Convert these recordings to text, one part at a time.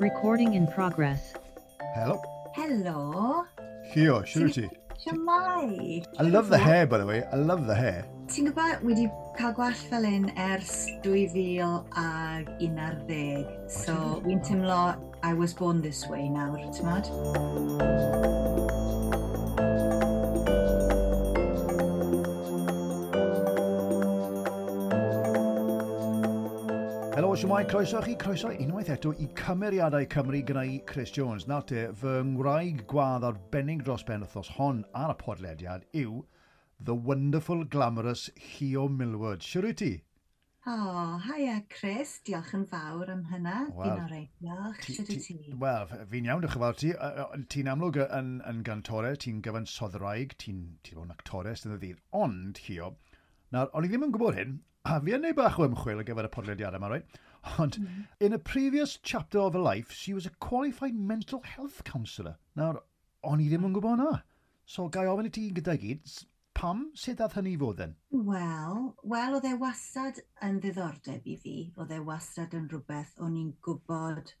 Recording in progress. Hello. Helo. Hio, siwr ti? Siamai. I love the hair, by the way. I love the hair. Ti'n gwybod, wedi cael gwall fel un ers 2000 ag 11. So, wy'n teimlo I was born this way nawr, ti'n Siwmai, croeso chi, croeso unwaith eto i cymeriadau Cymru gyda'i Chris Jones. Nawr te, fy ngwraig gwadd arbennig dros ben wythnos hon ar y podlediad yw The Wonderful Glamorous Hio Milward. Siwr wyt ti? O, oh, haia Chris, diolch yn fawr am hynna. Well, fi'n orau, diolch. Sut wyt ti? Wel, fi'n iawn, diolch yn fawr ti. Ti'n amlwg yn, yn gantore, ti'n gyfan soddraig, ti'n ti bod yn actores yn y ddydd. Ond, Hio, nawr, o'n i ddim yn gwybod hyn, a fi yn neud bach o ymchwil ar gyfer y podlediad yma, roi. Right? Ond, mm. in a previous chapter of her life, she was a qualified mental health counsellor. Nawr, o'n i ddim yn gwybod na. So, gai ofyn i ti gyda gyd, pam, sut dath hynny i fod yn? Wel, wel, oedd e wastad yn ddiddordeb i fi. Oedd e wastad yn rhywbeth o'n i'n gwybod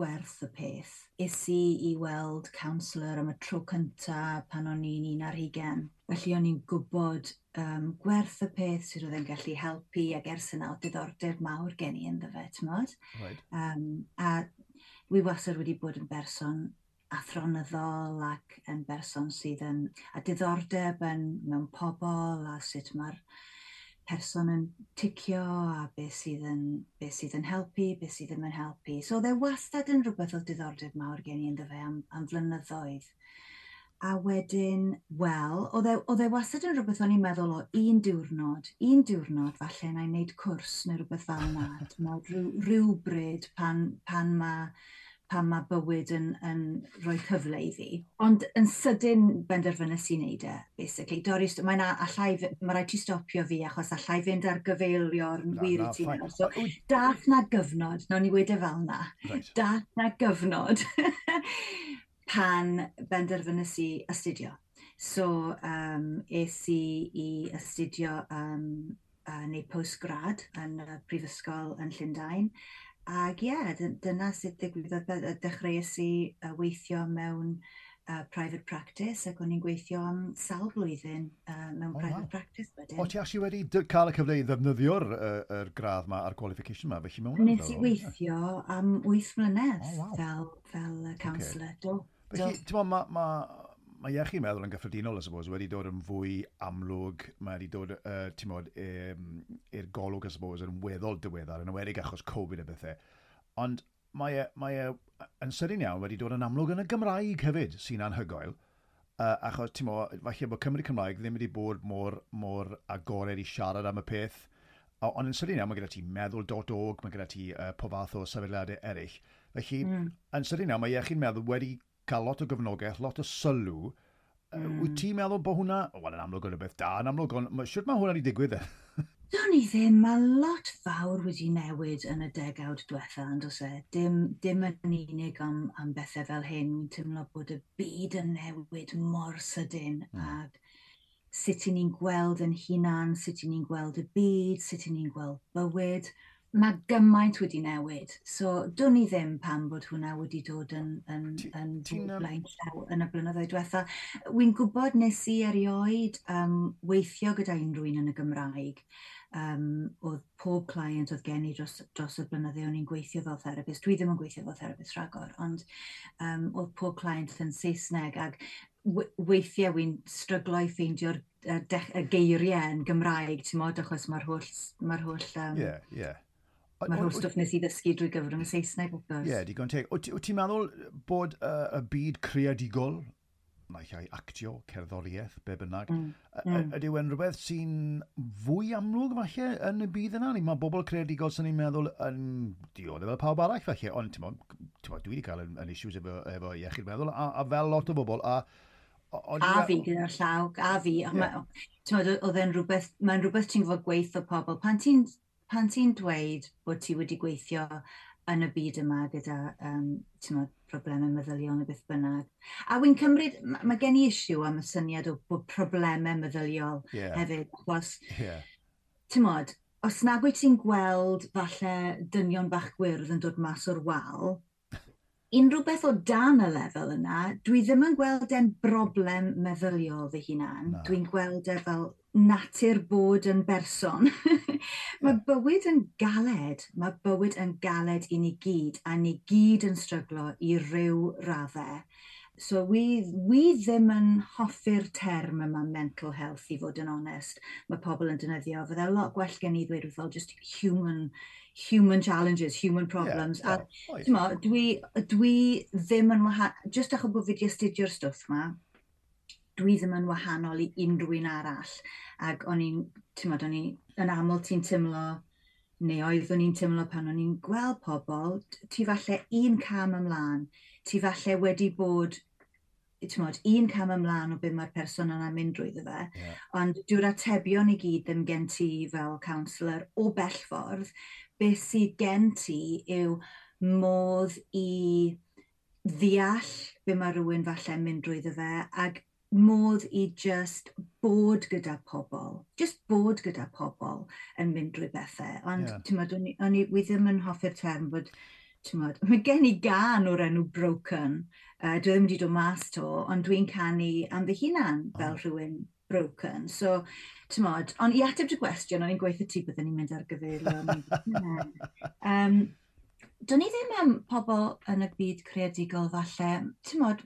gwerth y peth. Is i i weld counsellor am y tro cyntaf pan o'n i'n un ar hugen. Felly o'n i'n gwybod um, gwerth y peth sydd oedd yn gallu helpu ac ers yna o diddordeb mawr gen i ynddo fe, ti'n modd? Right. Um, a wi wasar wedi bod yn berson athronyddol ac yn berson sydd yn a diddordeb yn, mewn pobl a sut mae'r person yn ticio a beth sydd yn, beth sydd yn helpu, beth sydd ddim yn helpu. So oedd e wastad yn rhywbeth o diddordeb mawr gen i ynddo fe am, am flynyddoedd. A wedyn, wel, oedd e wastad yn rhywbeth o'n i'n meddwl o un diwrnod, un diwrnod falle na i wneud cwrs neu rhywbeth fel yna. Mae Rhyw, rhywbryd pan, pan mae pan mae bywyd yn, yn rhoi cyfle i fi. Ond yn sydyn benderfynus i wneud e, basically. Doris, mae'n allai, mae rhaid ti stopio fi achos allai fynd ar gyfeilio'r no, wir i ti. No, so, dath na gyfnod, no ni wedi e fel na, right. dath na gyfnod pan benderfynus i astudio. So, um, es i i astudio um, uh, neu postgrad yn y uh, Prifysgol yn Llundain Ac ie, yeah, dyna sut ddigwyddodd. Dechreuais i weithio mewn uh, private practice ac o'n i'n gweithio am sawl blwyddyn uh, mewn oh, private wow. practice wedyn. O, ti actually wedi cael y cyfle i ddefnyddio'r uh, er gradd ma a'r qualification ma, felly mewn Nes i weithio am wyth mlynedd oh, wow. fel, fel counsellor. Okay. Do, do. Felly, ti'n ma, ma mae iechyd meddwl yn gyffredinol, I suppose, wedi dod yn fwy amlwg, mae wedi dod, uh, ti'n modd, i'r e, golwg, I suppose, yn weddol diweddar, yn ywedig achos Covid a bethau. Ond mae e, mae e yn sydyn iawn wedi dod yn amlwg yn y Gymraeg hefyd sy'n anhygoel, uh, achos, ti'n modd, falle bod Cymru Cymraeg ddim wedi bod mor, mor agored i siarad am y peth, ond yn sydyn iawn mae gyda ti meddwl.org, mae gyda ti uh, po fath o sefydliadau eraill. Felly, mm. yn sydyn iawn mae iechyd meddwl wedi cael lot o gyfnogaeth, lot o sylw, mm. wyt hmm. ti'n meddwl bod hwnna, o, wel, yn amlwg yn y beth da, yn amlwg, on, siwr mae hwnna wedi digwydd e? No ni ddim, mae lot fawr wedi newid yn y degawd diwetha, ond os e, dim, dim yn unig am, am bethau fel hyn, wy'n teimlo bod y byd yn newid mor sydyn, mm. ac sut i ni'n gweld yn hunan, sut i ni'n gweld y byd, sut i ni'n gweld bywyd, mae gymaint wedi newid. So, dwn i ddim pan bod hwnna wedi dod yn, yn, yn blaen llaw yn y blynyddoedd diwetha. Wy'n gwybod nes i erioed um, weithio gyda unrhyw un yn y Gymraeg. Um, oedd pob client oedd gen i dros, dros y blynyddoedd o'n i'n gweithio fel therapist. Dwi ddim yn gweithio fel therapist rhagor, ond um, oedd pob client yn Saesneg ac weithiau wy'n stryglo i ffeindio'r y geiriau yn Gymraeg, ti'n modd, achos mae'r holl, mae holl um, yeah, yeah Mae'r holl stwff nes i ddysgu drwy gyfrwng yn Saesneg, wrth gwrs. Ie, yeah, digon teg. Wyt ti'n meddwl bod uh, y byd creadigol, naill ai actio, cerddoriaeth, be bynnag, mm. mm. ydyw yn rhywbeth sy'n fwy amlwg falle yn y byd yna? Mae bobl creadigol sy'n ni'n meddwl yn dioddau fel pawb arall falle, ond ti'n meddwl, dwi wedi cael yn, yn issues efo, efo iechyd meddwl, a, a fel lot o bobl, a O, o, a fi gyda'r llaw, a fi. Yeah. Mae'n rhywbeth, mae'n rhywbeth ti'n fod gweithio pobl. Pan ti'n pan ti'n dweud bod ti wedi gweithio yn y byd yma gyda um, mod, problemau meddyliol neu beth bynnag. A wy'n cymryd, mae gen i isiw am y syniad o bod problemau meddyliol yeah. hefyd. Os, yeah. ti'n os nag wyt ti'n gweld falle dynion bach gwyrdd yn dod mas o'r wal, unrhyw beth o dan y lefel yna, dwi ddim yn gweld e'n broblem meddyliol fy hunan. No. Dwi'n gweld e fel natur bod yn berson. mae bywyd yn galed, mae bywyd yn galed i ni gyd, a ni gyd yn stryglo i ryw raddau. So we, we ddim yn hoffi'r term yma mental health i fod yn onest. Mae pobl yn dynyddio. Fydde lot gwell gen i ddweud fel just human, human challenges, human problems. Yeah, yeah. A, oh, yeah. dwi, dwi ddim yn wahanol, just achos bod fi wedi astudio'r stwff yma, dwi ddim yn wahanol i unrhyw un arall. Ac o'n i'n, ti'n o'n i, yn aml ti'n tymlo, neu oeddwn i'n tymlo pan o'n i'n gweld pobl, ti falle un cam ymlaen, ti falle wedi bod mod, un cam ymlaen o beth mae'r person yna'n mynd drwyddo fe, yeah. ond dyw'r atebion i gyd ddim gen ti fel counsellor o bellfordd, beth sydd gen ti yw modd i ddeall be mae rhywun falle'n mynd drwyddo fe ac modd i just bod gyda pobl, just bod gyda pobl yn mynd drwy bethau. Ond, yeah. ti'n modd, o'n i, wi ddim yn hoffi'r term bod, ti'n modd, mae gen i gan o'r enw broken, uh, dwi ddim wedi dod mas to, ond dwi'n canu am fy hunan fel oh. rhywun broken. So, ti'n modd, ond i ateb dy gwestiwn, o'n i'n gweithio ti byddwn ni'n mynd ar gyfer. um, Do'n i ddim am pobl yn y byd creadigol falle, ti'n modd,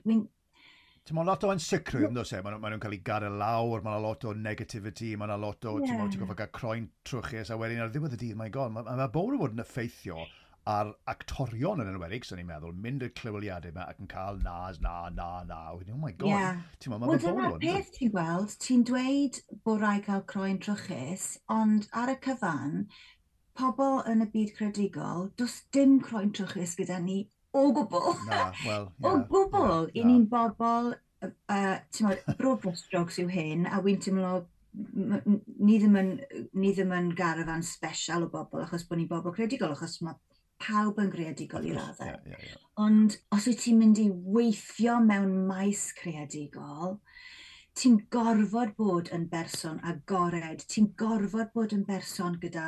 Ti'n lot o ansicrwydd, ynddo se? Maen nhw'n cael ei gadael lawr, maen lot o negativity, maen lot o, yeah. ti'n meddwl, ti'n gael croen trwchus, a wedyn ar ddiwedd y dydd, my god, mae ma bod yn fod yn effeithio ar actorion yn enwedig, sy'n ni'n meddwl, mynd i'r clyweliadau yma ac yn cael nas, na, na, na, wedyn, oh my god, yeah. ti'n meddwl, mae'n bod yn fod. E? peth ti'n gweld, ti'n dweud bod rai cael croen trwchus, ond ar y cyfan, pobl yn y byd credigol, does dim croen trwchus gyda ni o gwbl. Na, wel, yeah, o gwbl, yeah, i ni'n bobl, uh, ti'n meddwl, brod drogs yw hyn, a wy'n teimlo ni ddim yn, ni ddim yn garafan special o bobl achos bod ni'n bobl credigol, achos mae pawb yn greadigol i raddau. Yeah, yeah, yeah. Ond os wyt ti'n mynd i weithio mewn maes creadigol, ti'n gorfod bod yn berson agored, ti'n gorfod bod yn berson gyda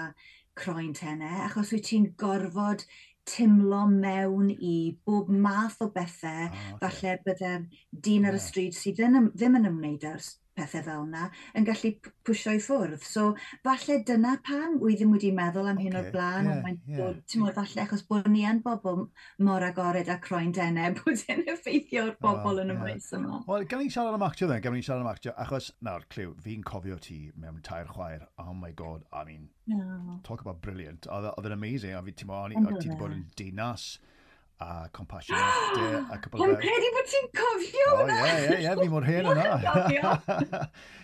croen tenau, achos wyt ti'n gorfod timlo mewn i bob math o bethau, oh, okay. falle byddai'r dyn ar y stryd sydd ddim, ddim yn ymwneud â'r pethau fel yna, yn gallu pwysio i ffwrdd. So, falle dyna pam wy ddim wedi meddwl am hyn okay. o'r blaen, yeah, ond yeah. ti'n mwyn falle achos bod ni yn bobl mor agored a croen denau, bod yn effeithio o'r bobl oh, yn y yeah. maes yma. Wel, gan ni'n siarad am actio then, gan ni'n siarad am actio, achos nawr, Clyw, fi'n cofio ti mewn tair chwaer, oh my god, I mean, no. talk about brilliant, oedd yn amazing, a fi ti'n mwyn, ti'n bod yn dinas, a Compassion After a couple of... Ond credu bod ti'n cofio oh, hwnna! O, ie, ie, ie, fi mor hen yna.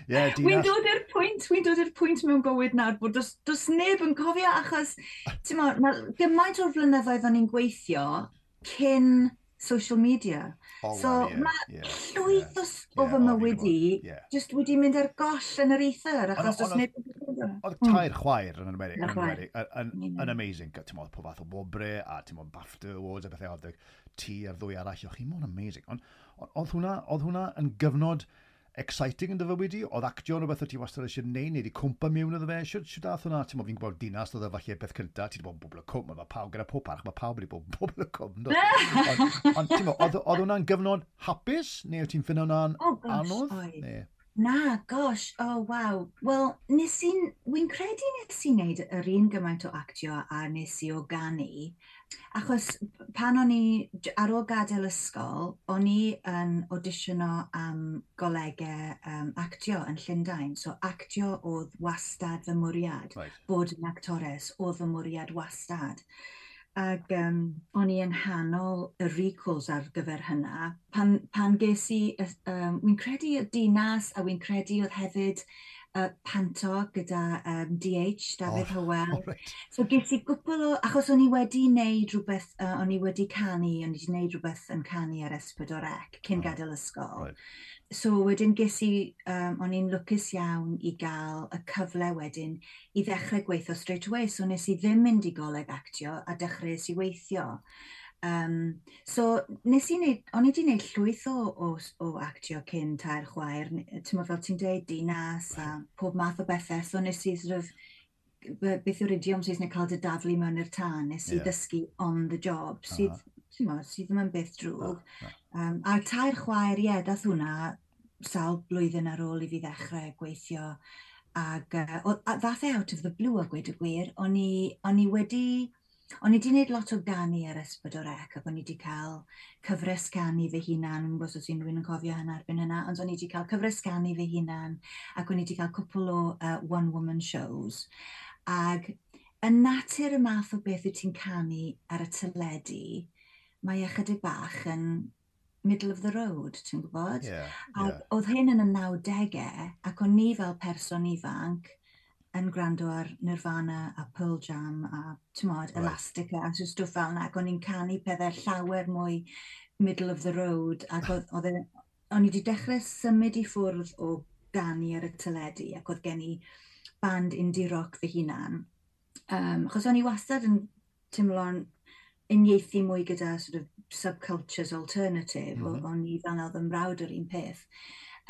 Ie, Wi'n dod i'r pwynt, wi'n dod i'r pwynt mewn bywyd nawr bod dos, dos neb yn cofio achos, ti'n ma, gymaint o'r flynyddoedd o'n i'n gweithio cyn social media. Oh, so well, yeah, mae yeah, llwyth yeah, o fy mywyd i just wedi mynd ar goll yn yr eithyr, achos os neb... Oedd hmm. tair chwaer yn ymwneud yn, Amerig, yn, amazing, ti'n modd pob fath o bobre, a ti'n modd BAFTA Awards a bethau, oedd ti a'r ddwy arall, o'ch chi'n modd amazing. Ond oedd hwnna, hwnna yn gyfnod exciting yn dy fywyd i? Oedd actio'n rhywbeth o ti wastad eisiau neud, neu di cwmpa mewn iddo fe? Sut sure, dath hwnna? Ti'n fi'n gweld dinas, oedd e falle beth cynta, ti wedi bod yn bobl y cwm, mae pawb gyda pob parch, mae pawb wedi bod yn bobl y cwm. Ond ti'n oedd hwnna'n gyfnod hapus, neu oedd ti'n ffynu hwnna'n oh, anodd? Neu? Na, gosh, o oh, waw. Wel, nes i'n, wy'n credu nes i'n neud yr un gymaint o actio a nes i o gani Achos pan o'n i, ar ôl gadael ysgol, o'n i yn audisiono am golegau um, actio yn Llundain. So actio oedd wastad fy mwriad. Right. Bod yn actores oedd fy mwriad wastad. Ac um, o'n i yn hanol y recalls ar gyfer hynna. Pan, pan ges i, um, wy'n credu y dinas a wy'n credu oedd hefyd uh, panto gyda um, DH, David oh, Hywel. Oh, right. So ges i gwpl o, achos o'n i wedi wneud rhywbeth, uh, o'n i wedi canu, o'n i wedi wneud rhywbeth yn canu ar Esbydorec cyn oh. gadael ysgol. Right. So wedyn ges i, um, o'n i'n lwcus iawn i gael y cyfle wedyn i ddechrau gweithio straight away. So nes i ddim mynd i goleg actio a dechreuais i weithio. Um, so, nes i wneud, o'n i wedi wneud llwyth o, o, o actio cyn tair chwaer, ti'n fel ti'n dweud, dinas a pob math o bethau, so nes i sort of, beth yw'r idiom Saesneg cael dy daflu mewn i'r tân, nes i yeah. ddysgu on the job, sydd, ti'n meddwl, sydd, ddim yn beth drwg. Uh -huh. um, a tair chwaer, ie, yeah, dath hwnna sawl blwyddyn ar ôl i fi ddechrau gweithio, ac uh, o, a, ddath e out of the blue a gweud y gwir, o'n i, on i wedi O'n i wedi gwneud lot o ganu ar S4C ac o'n i wedi cael cyfres ganu fy hunan, yn gwybod os yw'n rhywun yn cofio hynna erbyn hynna, ond o'n i wedi cael cyfres ganu fy hunan ac o'n i wedi cael cwpl o uh, one-woman shows. Ac y natur y math o beth wyt ti'n canu ar y teledu, mae ychydig bach yn middle of the road, ti'n gwybod? Yeah, yeah. Ac oedd hyn yn y 90au ac o'n ni fel person ifanc yn gwrando ar Nirvana a Pearl Jam a tymod, right. Elastica a stwff fel yna, ac o'n i'n canu pethau llawer mwy middle of the road, ac oedd e, o'n i wedi dechrau symud i ffwrdd o ganu ar y teledu, ac oedd gen i band indie rock fy hunan. Um, achos o'n i wastad yn teimlo'n uniaethu mwy gyda sort of subcultures alternative, mm -hmm. o'n i fan oedd yn mrawd yr un peth.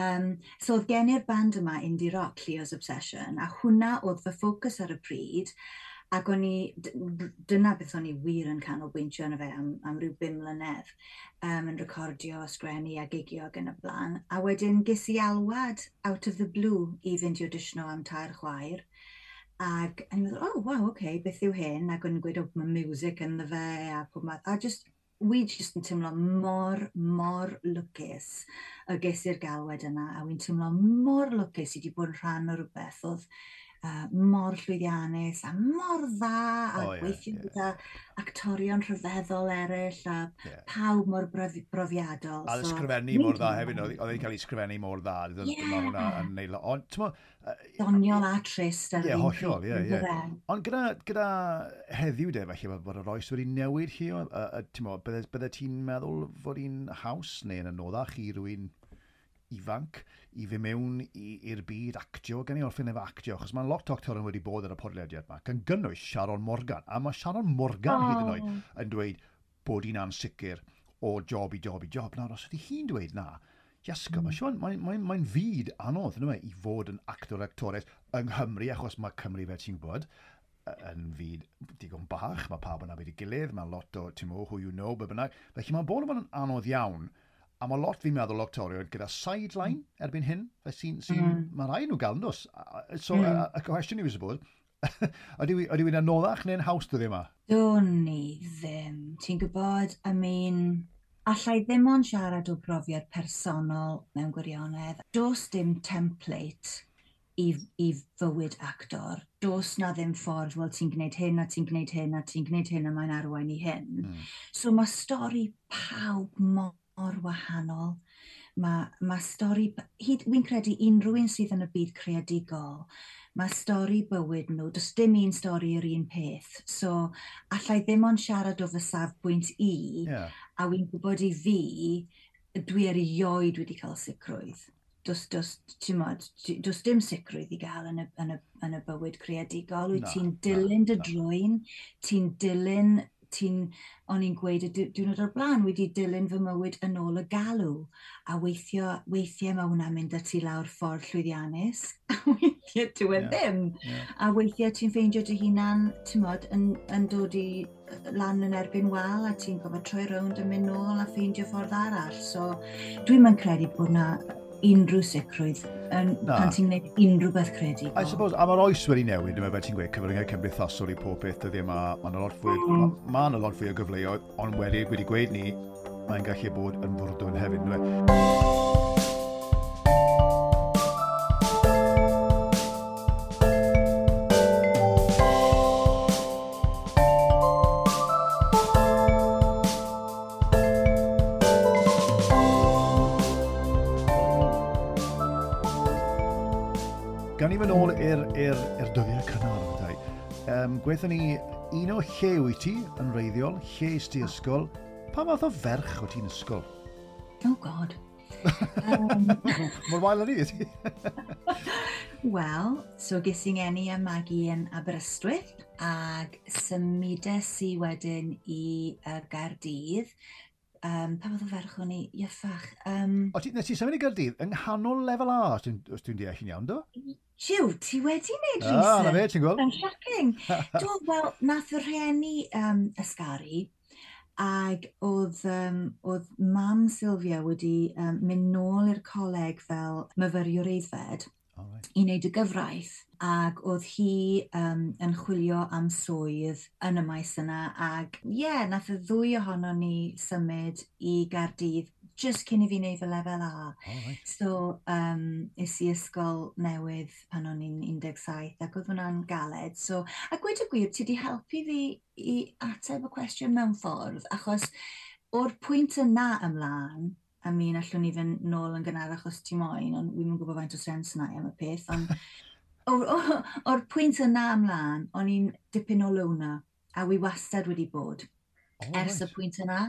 Um, so oedd gen i'r band yma Indie Rock, Leo's Obsession, a hwnna oedd fy ffocws ar y pryd, ac o'n i, dyna beth o'n i wir yn canolbwyntio yna fe am, am ryw bum mlynedd, um, yn recordio, sgrennu a gigio ac yn y blaen. A wedyn ges i alwad out of the blue i fynd i auditiono am tair chwaer. Ac o'n i'n meddwl, oh, wow, oce, okay, beth yw hyn? Ac o'n i'n gweud, oh, mae music yn the fe, a pob math. A just wi jyst yn teimlo mor, mor lwcus y ges i'r galwed yna a wy'n teimlo mor lwcus i wedi bod yn rhan o rhywbeth oedd uh, mor llwyddiannus a mor dda a oh, yeah, gweithio yeah. gyda actorion rhyfeddol eraill a yeah. pawb mor brofi brofiadol. A so, ysgrifennu mor dda hefyd, oedd wedi cael ei ysgrifennu mor dda. Yeah. Hwnna yn neud, ond, ti'n uh, Doniol a trist. Ie, yeah, hollol, ie, ie. Ond gyda, gyda heddiw de, felly, bod yr oes wedi newid chi, uh, uh, ti'n bydde ti'n meddwl fod hi'n haws neu yn anoddach i rwy'n ifanc i fi mewn i'r byd actio, gen i orffen efo actio, achos mae'n lot o actorion wedi bod ar y podlediad yma, gan gynnwys Sharon Morgan, a mae Sharon Morgan oh. hyd yn oed yn dweud bod hi'n ansicr o job i job i job. Nawr, os ydy hi'n dweud na, Iasga, mm. mae'n mae, mae, mae fyd anodd yna, i fod yn actor actores yng Nghymru, achos mae Cymru fel ti'n gwybod, yn fyd digon bach, mae pawb yna beth i gilydd, mae lot o, ti'n mo, who you know, be bynnag. Felly mae'n bod yn anodd iawn A mae lot fi'n meddwl Octorion gyda sideline mm. erbyn hyn. Sy'n, sy mm. Mae rai nhw gael nhw. So, mm. a, a question i fi suppose, ydy wy'n anoddach neu'n haws dyddi yma? Dwn ni ddim. Ti'n gwybod, I mean, allai ddim ond siarad o brofiad personol mewn gwirionedd. Does dim template i, i fywyd actor. Does na ddim ffordd, wel ti'n gwneud hyn a ti'n gwneud hyn a ti'n gwneud hyn a mae'n arwain i hyn. Mm. So mae stori pawb mor o'r wahanol. Mae, mae stori, hyd, wy'n credu unrhyw un sydd yn y byd creadigol, mae stori bywyd nhw, does dim un stori yr un peth. So, allai ddim ond siarad o fy safbwynt i, yeah. a wy'n gwybod i fi, dwi erioed wedi cael sicrwydd. Does, does, mod, does dim sicrwydd i gael yn y, yn y, yn y bywyd creadigol. Wyt no, ti'n dilyn no, dy drwy'n, ti'n dilyn ti'n, o'n i'n gweud y diwrnod o'r blaen, wedi dilyn fy mywyd yn ôl y galw. A weithio, weithiau mae hwnna'n mynd â ti lawr ffordd llwyddiannus, a weithiau dwi e yeah. ddim. Yeah. A weithiau ti'n ffeindio dy hunan, ti'n modd, yn, yn dod i lan yn erbyn wal, a ti'n gofod troi rownd yn mynd nôl a ffeindio ffordd arall. So, dwi'n yn credu bod na unrhyw sicrwydd um, Na. pan ti'n gwneud unrhyw beth credigol. I suppose, a mae'r oes wedi newid, dyma meddwl ti'n gweud cyfryngau cymdeithasol i pob beth dyddi yma, mae'n lot fwy, mm. mae'n lot fwy o gyfleoedd, ond wedi, wedi gweud ni, mae'n gallu bod yn fwrdwn hefyd. Dwi'n wnaethon ni un o lle wyt ti yn reiddiol, lle ys ti ysgol, pa math o ferch o ti'n ysgol? Oh god. Um... Mor wael yn i ti. Wel, so ges i'n ngeni a magi yn Aberystwyth ac symudes i wedyn i uh, Gardydd um, pa fath o ferch o'n i, ieffach. Um, o, ti, nes ti symud i Gyrdydd yng nghanol lefel A, os dwi'n dwi deall i'n iawn, do? Jiw, ti wedi wneud ah, research. Ah, na fe, ti'n gweld. Yn shocking. do, wel, nath y rhieni um, ysgaru, ac oedd, um, oedd mam Sylvia wedi um, mynd nôl i'r coleg fel myfyriwr eiddfed oh, right. i wneud y gyfraith ac oedd hi um, yn chwilio am swydd yn y maes yna ac ie, yeah, nath y ddwy ohono ni symud i Gardydd just cyn i fi wneud fy lefel A. Oh, right. So, um, is i ysgol newydd pan o'n i'n 17 ac oedd hwnna'n galed. So, a gweud y gwir, ti wedi helpu fi i ateb y cwestiwn mewn ffordd, achos o'r pwynt yna ymlaen, I mean, allwn ni fynd nôl yn gynnar achos ti moyn, ond wy'n gwybod faint o sens yna am y peth, ond o'r, or, or pwynt yna ymlaen, o'n i'n dipyn o lwna, a wi wastad wedi bod. Oh, ers right. y pwynt yna,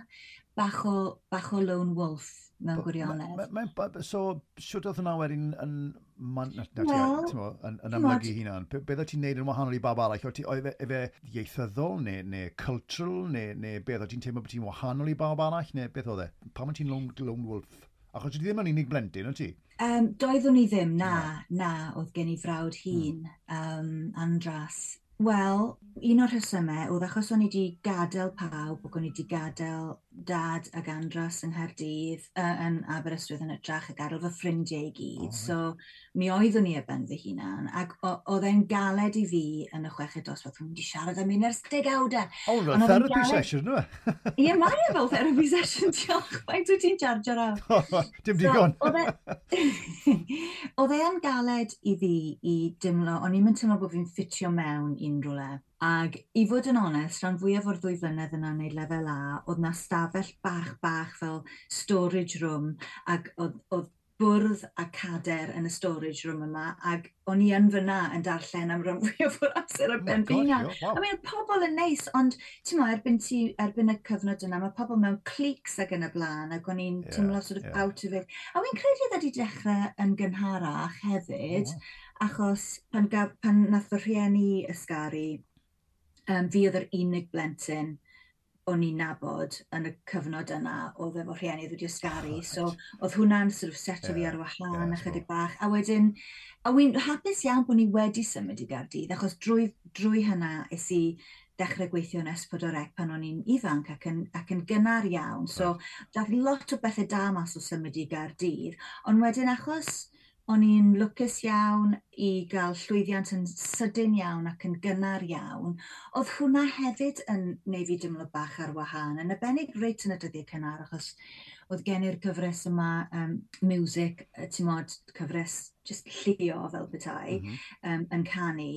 bach o, bach o lone wolf mewn gwirionedd. Ma, ma, ma, so, siwt oedd hwnna wedyn yn... Man, na, na, well, ti, yn, yn amlygu hunan, be, beth oedd ti'n neud yn wahanol i bab arall? Oedd efe e ieithyddol neu, neu cultural neu, neu beth oedd ti'n teimlo bod ti'n wahanol i bab arall neu beth oedd e? Pam oedd ti'n lone, lone wolf? Achos ti ddim yn unig blentyn, oedd ti? Um, doeddwn i ddim, na, na, oedd gen i frawd hmm. hun, mm. um, Andras. Wel, un o'r rhesymau oedd achos o'n i wedi gadael pawb ac o'n i wedi gadael dad ag andras yng Nghaerdydd uh, yn Aberystwyth yn ytrach ac ar fy ffrindiau i gyd. Oh. So mi oeddwn ni ar ben fy hunan ac oedd e'n galed i fi yn y chweched dosbarth. Rwy'n wedi siarad am un ers degawda. O, oh, no, therapy galed... session yma. E? Ie, mae e fel therapy session, diolch. Faint wyt ti'n charger am? Dim digon. Oedd e'n e galed i fi i dimlo, o'n i'n mynd tymlo bod fi'n ffitio mewn unrhyw le. Ac i fod yn onest, rhan fwyaf o'r ddwy flynedd yna wneud lefel A, oedd na stafell bach bach fel storage room ac oedd, oedd bwrdd a cader yn y storage room yma ac o'n i yn fyna yn darllen am rhan fwyaf o'r amser oh ar ben fi na. I mean, pobl yn neis, ond ti'n mo, erbyn, ti, erbyn y cyfnod yna, mae pobl mewn clics ac yn y blaen ac o'n i'n yeah, teimlo sort of yeah. out of it. A wy'n credu ddod e i dechrau yn gynharach hefyd, yeah. achos pan, gaf, pan nath y rhieni ysgaru um, fi oedd yr unig blentyn o'n i'n nabod yn y cyfnod yna oedd efo rhieni wedi ysgaru. Oh, so, oedd hwnna'n sort of seto yeah, fi ar wahân yeah, ychydig bach. A wedyn, a wy'n hapus iawn bod ni wedi symud i Gardydd, achos drwy, drwy hynna is i dechrau gweithio yn Espodorec pan o'n i'n ifanc ac yn, ac yn gynnar iawn. So, right. dath lot o bethau da mas o symud i Gardydd. Ond wedyn, achos O'n i'n lwcus iawn i gael llwyddiant yn sydyn iawn ac yn gynnar iawn. Oedd hwnna hefyd yn neu fi dimlo bach ar wahân, yn arbennig reit yn y dyddiau cynnar, achos oedd gen i'r gyfres yma, um, music, ti'n modd, cyfres just llio fel bethau, mm -hmm. um, yn canu.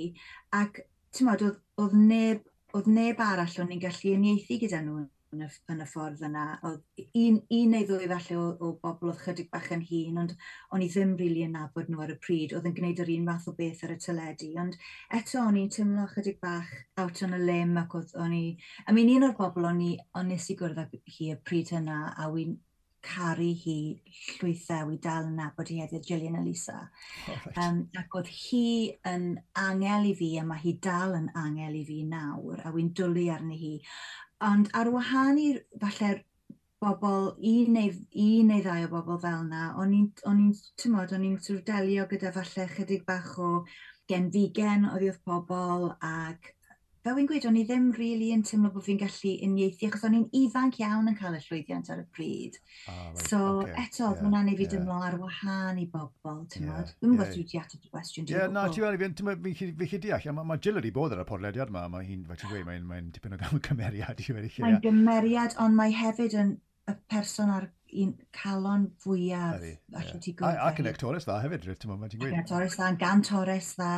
Ac ti'n modd, oedd, oedd neb oedd neb arall o'n i'n gallu uniaethu gyda nhw yn y, yn y ffordd yna. Oedd un, un neu ddwy falle o, o bobl oedd chydig bach yn hun, ond o'n i ddim rili really yn nabod nhw ar y pryd. Oedd yn gwneud yr un math o beth ar y teledu, ond eto o'n i'n teimlo chydig bach out on a limb. ac oedd o'n i... I mean, un o'r bobl o'n i, o'n nes i gwrdd ag hi y pryd yna, a wy'n caru hi llwythau llwythewi dal yn nabod hi heddiw Gillian Elisa. Oh, right. um, ac oedd hi yn angel i fi a mae hi dal yn angel i fi nawr a wy'n dwlu arni hi. Ond ar wahân i falle bobl, un neu, un neu ddau o bobl fel yna, o'n i'n, tymod, o'n i'n sort of delio gyda falle chydig bach o genfigen oedd wrth pobl ac fel wy'n gweud, o'n i ddim rili really yn teimlo bod fi'n gallu uniaethu, achos o'n i'n ifanc iawn yn cael y llwyddiant ar y pryd. Ah, right, so okay, eto, yeah, mae'n anodd i fi yeah. dymlo ar wahân i bobl, ti'n yeah, Dwi'n yeah. gwybod dwi wedi ateb y gwestiwn. Ie, na, ti'n meddwl, fi fi chi deall, mae ma Jill wedi bod ar y podlediad yma, mae hi'n, fe ti'n gweud, mae'n mae tipyn o gymeriad i wedi chi. Mae'n gymeriad, ond mae hefyd yn y person ar un calon fwyaf allai ti gwybod. Ac yn actores dda hefyd, rydw ti'n ti'n gweud. Actores dda, gan Torres dda,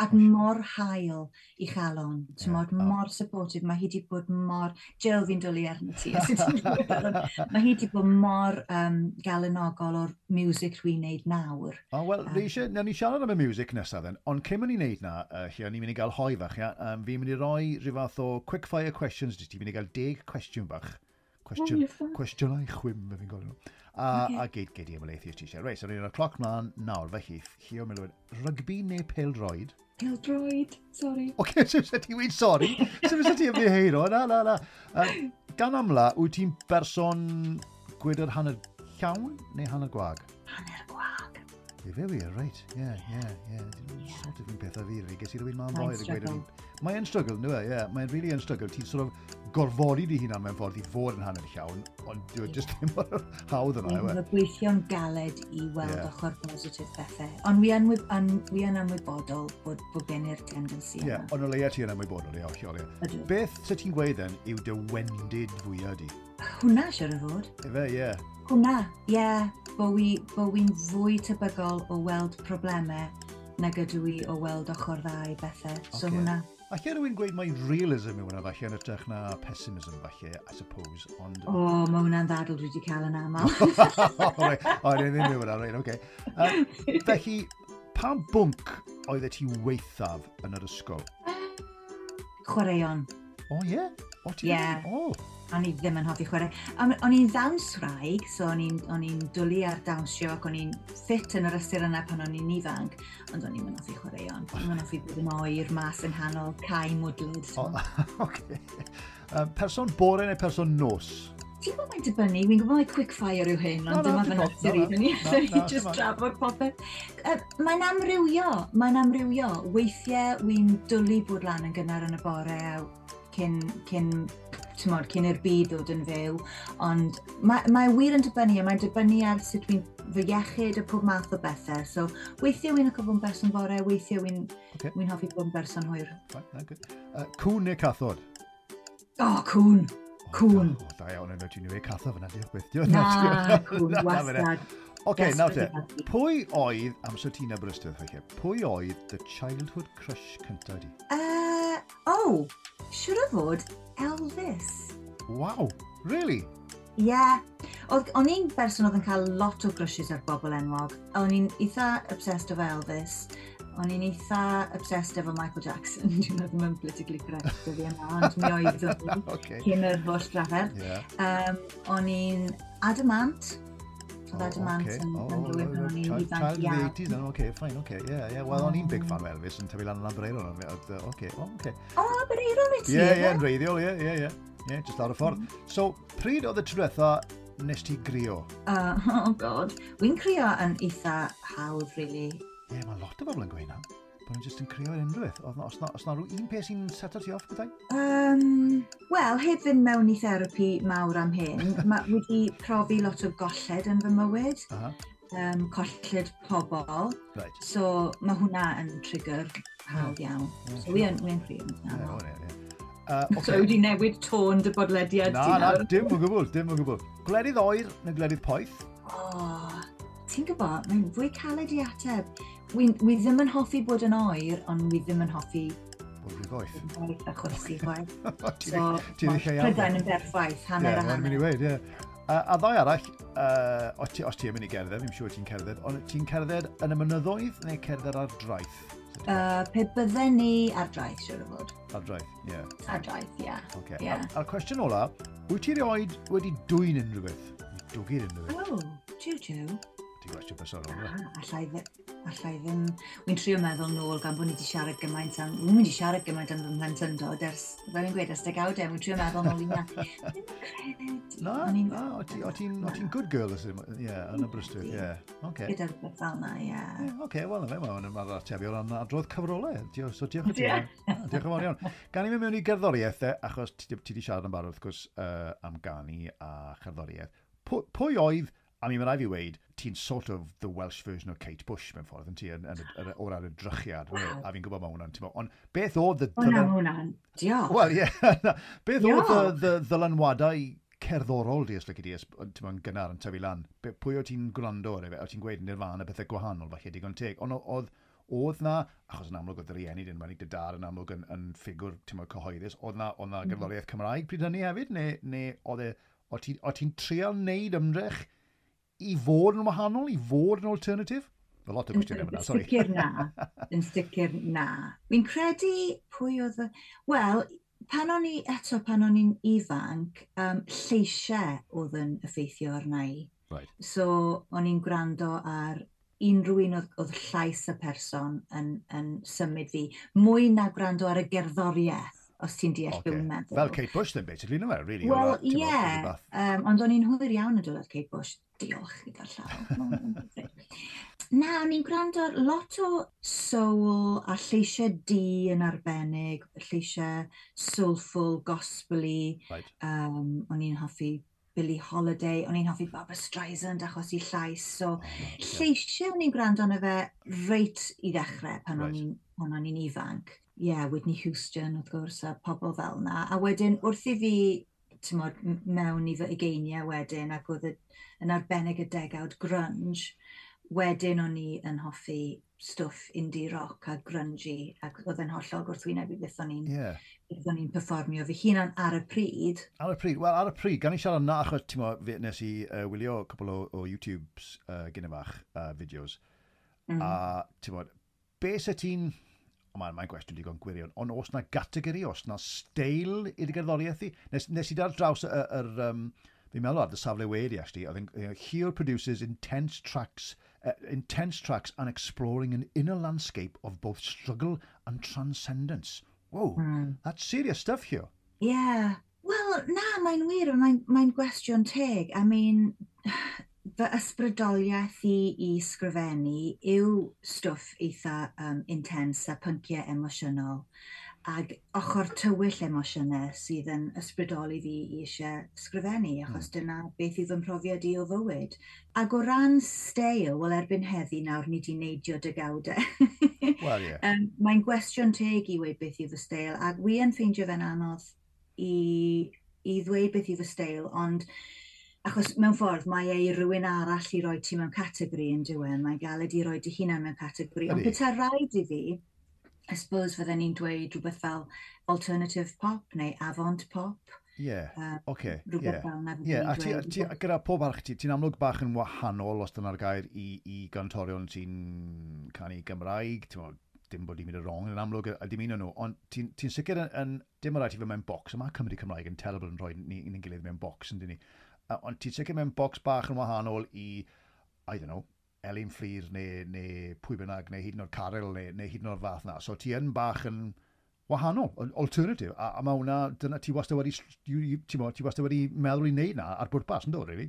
ac mor hael i chalon. Ti'n yeah. mor supportive, mae hi wedi bod mor... Jill fi'n dwlu arno ti. mae hi wedi bod mor um, galenogol o'r music rwy'n neud nawr. O, oh, wel, um, eisiau, na ni siarad am y music nesaf then, ond cyn mynd i wneud na, uh, lle ni'n mynd i gael hoi fach, ia, um, fi'n mynd i roi rhyw fath o quick fire questions, ti'n mynd i gael deg cwestiwn bach Cwestiwn, oh, cwestiynau chwym, fe fi'n gofyn nhw. A, okay. a geid, geid i am y ti eisiau. Reit, so rydyn o'r cloc mlaen nawr, felly, Llio Milwyn, rygbi neu peldroed? Peldroed, sori. Oce, okay, so fysa ti wedi sori? so fysa ti yn heiro, na, na, na. Uh, gan amla, wyt ti'n berson gwydr hanner llawn neu hanner gwag? Hanner gwag. Ie, fe wir, reit. Ie, ie, ie. Dwi'n sort of un pethau fi, rei. Ges i rhywun ma'n boer yn gweud. Mae'n struggle, nwy e, ie. Mae'n really yn struggle. Ti'n sort of gorfodi di hunan mewn ffordd i fod yn hanner llawn, ond dwi'n yeah. just ddim mor hawdd yna. Dwi'n e? gweithio'n galed i weld yeah. ochr positif bethau. Ond wi yn, yn, wi yn amwybodol bod, bod gen i'r tendency yna. Yeah, ond o leia ti yn amwybodol, iawn, lleolia. Ydw. Beth sy ti'n gweud yn yw dy wendid fwyaf di? Hwna, siwr o fod. Efe, ie. Yeah. Hwna, ie. Yeah, Bo wi'n bo wi fwy tebygol o weld problemau nag ydw i o weld ochr dda i bethau. So okay. hwnna, Alla rhywun gweud mae realism yw hwnna falle yn ytrach na pessimism falle, I suppose, ond... O, oh, mae hwnna'n ddadl dwi wedi cael yn aml. o, rhaid ddim yw hwnna, rhaid, oce. Felly, pa bwnc oedd e ti weithaf yn yr ysgol? Chwaraeon. O, ie? O, ti? Ie. O, O'n i ddim yn hoffi chwarae. O'n i'n ddawns rhaeg, so o'n i'n dwlu ar dawnsio ac o'n i'n ffit yn yr ystyr yna pan o'n i'n ifanc, ond o'n i'n mynd hoffi chwaraeon. O'n i'n hoffi bod yn oer mas yn hanol cae mwdlyd. O, Oh, okay. um, person bore neu person nos? Ti'n gwybod mae'n dibynnu, fi'n gwybod mae quick fire yw hyn, ond dyma fy natur i, dyn ni just drafod popeth. Uh, mae'n amrywio, mae'n amrywio. Weithiau, wy'n dwlu bod lan yn gynnar yn y bore cyn, cyn tymod, cyn i'r byd ddod yn fyw. Ond mae, mae wir yn dibynnu, a mae'n dibynnu ar sut dwi'n fy iechyd a pob math o bethau. So weithiau wy'n hoffi bod yn berson bore, weithiau wy'n okay. wy hoffi bod yn berson hwyr. Right, uh, cwn neu cathod? O, oh, cwn! Cwn. O, da iawn yn rydyn nhw e catho fyna, diolch beth. Na, cwn, wastad. Oce, nawr te, pwy oedd, amser ti'n Aberystwyth, pwy oedd the childhood crush cyntaf di? Uh, Oh, siwr o fod Elvis. Wow, really? Ie. Yeah. O'n i'n berson oedd yn cael lot o grwsies ar bobl enwog. O'n i'n eitha obsessed o Elvis. O'n i'n eitha obsessed efo Michael Jackson. Dwi'n meddwl mae'n politically correct o fi yna, ond mi oedd o'n okay. cyn yr holl drafod. Yeah. Um, o'n i'n adamant That oh, okay. Manson oh, yn rhywun pan o'n i'n ifanc iawn. 80s, then, okay, fine, oce. yeah, yeah. Well, o'n i'n big fan o Elvis yn tyfu lan yn Abreiron. Oce, oh, okay. O, Abreiron i ti? Ie, yeah, yn reiddiol, ie, ie, ie. Ie, just ar y ffordd. Mm-hmm. So, pryd oedd y trwetha nes ti grio? Uh, oh god, wy'n crio yn eitha hawdd, really. Ie, mae lot o bobl yn gweud na bod nhw jyst yn creu unrhyw beth? Os na, os na rhyw un peth sy'n seto ti off gyda'i? Um, Wel, heb fynd mewn i therapi mawr am hyn, mae wedi profi lot o golled yn fy mywyd. Uh -huh. Um, colled pobl. Right. So mae hwnna yn trigger hawdd iawn. Yeah, so wi yn ffrio. Yeah, yeah. Uh, okay. So wedi newid tôn dy bodlediad Na, na, dim o gwbl, dim o gwbl. Gwledydd oer neu gwledydd poeth? O, oh, ti'n gwybod, mae'n fwy caled i ateb wi, wi ddim yn hoffi bod yn oer, ond wi ddim yn hoffi bod yn boeth. Boeth a chwerthu chwaith. so, prydain yn berffaith, hanner yeah, a hanner. Mynd i weid, ie. Yeah. Uh, a ddau arall, uh, os ti, os ti mynd i gerdded, fi'n siŵr ti'n cerdded, ond ti'n cerdded yn y mynyddoedd neu cerdded ar draeth? Uh, pe bydden ni ar draeth, siwr o fod. Ar draeth, ie. Yeah. Ar draeth, ie. Yeah. Okay. Yeah. A'r cwestiwn ola, wyt ti rioed wedi dwy'n unrhyw beth? Dwgyd unrhyw beth? Oh, tiw tiw. Ti'n gwestiwn personol, yna? Allai ddim... Wy'n trio meddwl nôl gan bod ni wedi siarad gymaint am... Wy'n wedi siarad gymaint am fy mhlentyndod ers... Fe fi'n gweud ers degawdau, e, wy'n trio meddwl nôl i na. Na, na, o ti'n good girl, ys- ie, yn y brystwyth, ie. Okay. Gyda'r beth fel na, ie. Yeah. Oce, wel, wel, fe, mae'n ma'r atebion yn adrodd cyfrolau. So, diolch yn fawr. Diolch yn fawr iawn. Gan i mi mewn i gerddoriaethau, e, achos ti wedi siarad yn barod, wrth gwrs, am gani a cherddoriaeth. Pwy oedd A mi mae'n rhaid fi weid, ti'n sort of the Welsh version o Kate Bush mewn ffordd yn ti yn, yn, yn, o ran y drychiad. Wow. A fi'n gwybod mae hwnna'n tîmo. Ond beth oedd... y... Hwna hwnna'n, diolch. Wel, ie. Yeah. beth oedd y ddylanwadau cerddorol di, os lygu di, ti'n ma'n gynnar yn tyfu lan? Pwy o ti'n gwrando ar efe? O ti'n gweud nirfan y bethau gwahanol, falle digon teg. Ond oedd oedd na, achos yn amlwg oedd yr rieni dyn wedi dydar yn amlwg yn, yn ffigwr tymor cyhoeddus, oedd na, oedd na mm. gerddoriaeth Cymraeg pryd hynny hefyd, neu, neu oedd e, o ti'n ti trial wneud ymdrech i fod yn wahanol, i fod yn alternative? A lot o gwestiwn yma, sorry. Yn sicr na. Yn sicr na. Fi'n credu pwy oedd... Wel, pan o'n i, eto, pan o'n i'n ifanc, um, lleisiau oedd yn effeithio arna i. Right. So, o'n i'n gwrando ar unrhyw un oedd, oedd llais y person yn, yn symud fi, mwy na gwrando ar y gerddoriaeth os ti'n deall okay. byw'n meddwl. Fel Kate Bush then, basically, no really. Wel, ie. Yeah. Um, ond o'n i'n hwyr iawn yn dod o'r Kate Bush. Diolch i gyda'r llaw. Na, o'n i'n gwrando lot o soul a lleisiau di yn arbennig, lleisiau soulful, gospel-y. Right. Um, o'n i'n hoffi Billie Holiday, o'n i'n hoffi Barbara Streisand achos i llais. So, oh, lleisiau o'n i'n gwrando arno fe reit i ddechrau pan right. o'n i'n ifanc yeah, Whitney Houston wrth gwrs a pobl fel na. A wedyn wrth i fi tymod, mewn i fy ugeiniau wedyn ac oedd yn arbennig y degawd grunge, wedyn o'n i yn hoffi stwff indie rock a grungy ac oedd yn hollol gwrthwyneb i beth o'n i'n yeah. o'n i'n performio fy hunan ar y pryd. Ar y pryd, wel ar y pryd, gan i siarad na achos ti'n fe nes i uh, wylio cwbl o, o YouTubes uh, gyda fach uh, fideos mm. a ti'n mo, be se ti'n Mae'n mae gwestiwn digon gwirion. Ond os na gategori, os na steil i'r gerddoriaeth i? Nes, nes i dar draws yr... yr um, fi'n meddwl ar y safle wedi, actually, oedd yn you here produces intense tracks, uh, intense tracks and exploring an inner landscape of both struggle and transcendence. Whoa, mm. that's serious stuff here. Yeah. Well, na, mae'n wir, mae'n mae gwestiwn teg. I mean, fy ysbrydoliaeth i i sgrifennu yw stwff eitha um, intens a pynciau emosiynol ac ochr tywyll emosiynau sydd yn ysbrydoli fi i eisiau sgrifennu hmm. achos dyna beth yw fy mhrofiad i o fywyd. Ac o ran steil, wel erbyn heddi nawr ni wedi neidio dy gawdau. well, yeah. um, Mae'n gwestiwn teg i weid beth yw fy steil ac wi yn ffeindio fe'n anodd i, i ddweud beth yw fy steil ond Achos mewn ffordd mae ei rhywun arall i roi ti mewn categori yn diwen, mae galed i roi dy hunan mewn categori. Ond beth rhaid i fi, I suppose fydden ni'n dweud rhywbeth fel alternative pop neu avant pop. Ie, yeah. um, oce. Okay. Yeah. fel yeah. A ti, ti, gyda pob arch ti, ti'n amlwg bach yn wahanol os dyna'r gair i, i gantorion sy'n canu Gymraeg, ti'n dim bod i'n mynd y rong yn amlwg a dim un o'n nhw, ond ti'n ti sicr yn, yn dim o rhaid i fe mewn bocs, a mae Cymru Cymraeg yn terrible yn rhoi ni'n ni gilydd mewn bocs, yn dyn ni ond ti'n sicr mewn bocs bach yn wahanol i, I don't know, Elin Fflir neu, neu pwy bynnag, neu hyd yn oed Caryl neu, neu hyd yn oed fath na. So ti yn bach yn wahanol, alternative, a, a mae hwnna, dyna ti wastad wedi, ti, mo, ti wastad wedi meddwl i wneud na ar bwrpas, yn dod, really?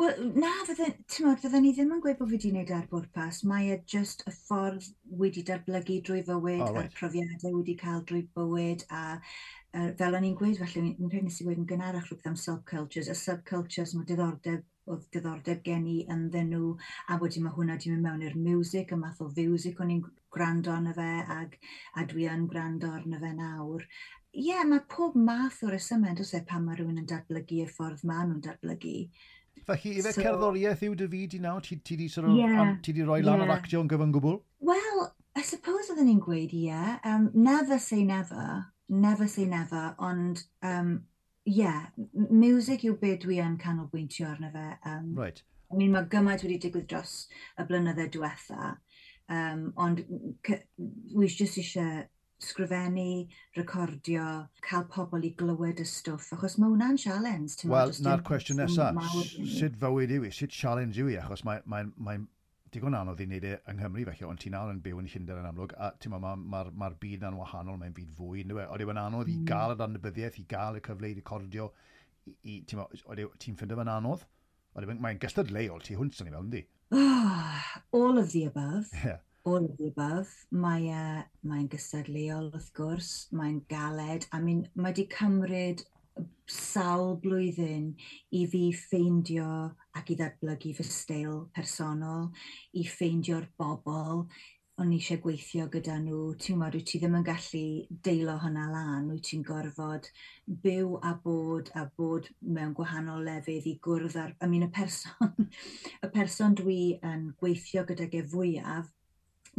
Wel, na, fydden, mod, fydden ni ddim yn gweud bod fi wedi wneud ar bwrpas, mae e just y ffordd wedi datblygu drwy fywyd, oh, right. a'r profiadau wedi cael drwy bywyd, a uh, fel o'n i'n gweud, felly, yn rhaid nes i wedi yn gynharach rhywbeth am subcultures, y subcultures mae diddordeb oedd diddordeb gen i ynddyn nhw, a wedyn mae hwnna wedi mynd mewn i'r music, y math o fiwsig o'n i'n gwrando arno fe ag, a dwi yn gwrando arno fe nawr. Ie, yeah, mae pob math o resymau, dwi'n e pan mae rhywun yn datblygu y ffordd maen nhw'n datblygu. Felly, i fe so, cerddoriaeth yw dy fi di nawr? Ti, ti di, sort of, yeah, am, ti di roi lan yeah. o'r actio yn gyfan gwbl? Wel, I suppose oedden ni'n gweud ie. Yeah. Um, never say never. Never say never. Ond, um, ie, yeah, music yw beth dwi yn canolbwyntio arno fe. Um, right. I mean, mae gymaint wedi digwydd dros y blynyddoedd diwetha. Um, ond wi jyst eisiau sgrifennu, recordio, cael pobl i glywed y stwff, achos mae hwnna'n sialens. Wel, na'r cwestiwn nesaf, sut fywyd yw i, sut sialens yw i, achos mae'n mae, mae, digon anodd i wneud e yng Nghymru felly, ond ti'n nawr yn byw yn Llundain yn amlwg, a ti'n meddwl, mae'r ma, ma, ma, byd na'n wahanol, mae'n byd fwy, ynddo e? Oedd e'n anodd mm. i hmm. gael y danbyddiaeth, i gael y cyfle i recordio, i, ti'n meddwl, ffindio fe'n anodd? Oedd e'n, mae'n gystadleuol, ti hwnt sy'n ei fel, ynddi? Oh, all of the above. Yeah. All of the above. E, mae'n uh, mae gystadleuol wrth gwrs, mae'n galed, I mean, mae wedi cymryd sawl blwyddyn i fi ffeindio ac i ddatblygu fy steil personol, i ffeindio'r bobl, o'n eisiau gweithio gyda nhw, ti'n gwybod, wyt ti ddim yn gallu deilo hynna lan, wyt ti'n gorfod byw a bod a bod mewn gwahanol lefydd i gwrdd ar... I mean, y person, y person dwi yn gweithio gyda ge fwyaf,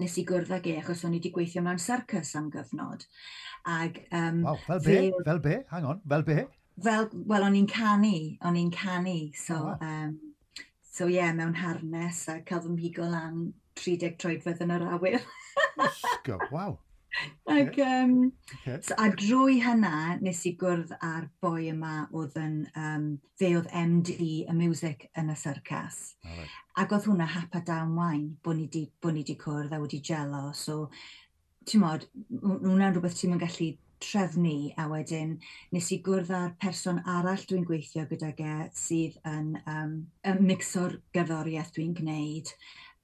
nes i gwrdd ag e, achos o'n i wedi gweithio mewn circus am gyfnod. Ag, um, wow, fel be? Fe... Fel be? Hang on, fel be? Fel, wel, o'n i'n canu, o'n i'n canu, so... Oh, wow. um, So ie, yeah, mewn harnes a cael fy mhigo lan 30 troedfedd yn yr awyr. Ysgo, Waw. Ac, um, okay. so, a drwy hynna, nes i gwrdd â'r boi yma oedd yn, um, fe oedd MD y music yn y syrcas. Right. Ac oedd hwnna hapa dawn wain, bod ni di, bod ni di cwrdd a wedi gelo. So, ti'n modd, hwnna'n rhywbeth ti'n gallu trefnu a wedyn nes i gwrdd â'r person arall dwi'n gweithio gyda ge sydd yn um, mixo'r gerddoriaeth dwi'n gwneud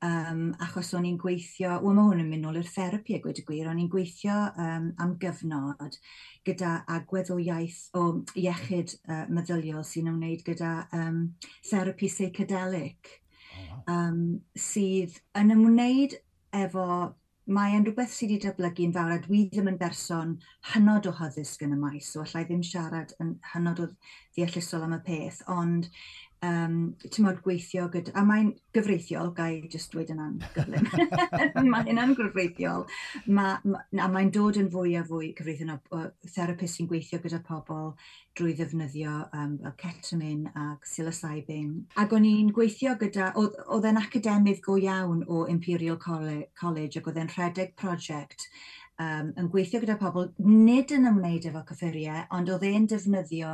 um, achos o'n i'n gweithio, wel mae hwn yn mynd nôl i'r therapi a gweud y gwir, o'n i'n gweithio um, am gyfnod gyda agwedd o iaith o iechyd uh, meddyliol sy'n ymwneud gyda um, therapi psychedelic oh. um, sydd yn ymwneud efo mae e'n rhywbeth sydd wedi datblygu'n fawr a dwi ddim yn berson hynod o hyddysg yn y maes, so allai ddim siarad yn hynod o ddeallusol am y peth, ond um, tymod gweithio gyda, a mae'n gyfreithiol, gai jyst dweud yna'n gyflym, mae hynna'n gyfreithiol, ma, ma, a mae'n dod yn fwy a fwy cyfreithiol o therapist sy'n gweithio gyda pobl drwy ddefnyddio um, ketamine a psilocybin. Ac o'n i'n gweithio gyda, oedd e'n academydd go iawn o Imperial College ac oedd e'n rhedeg prosiect um, yn gweithio gyda pobl, nid yn ymwneud efo cyffuriau, ond oedd e'n defnyddio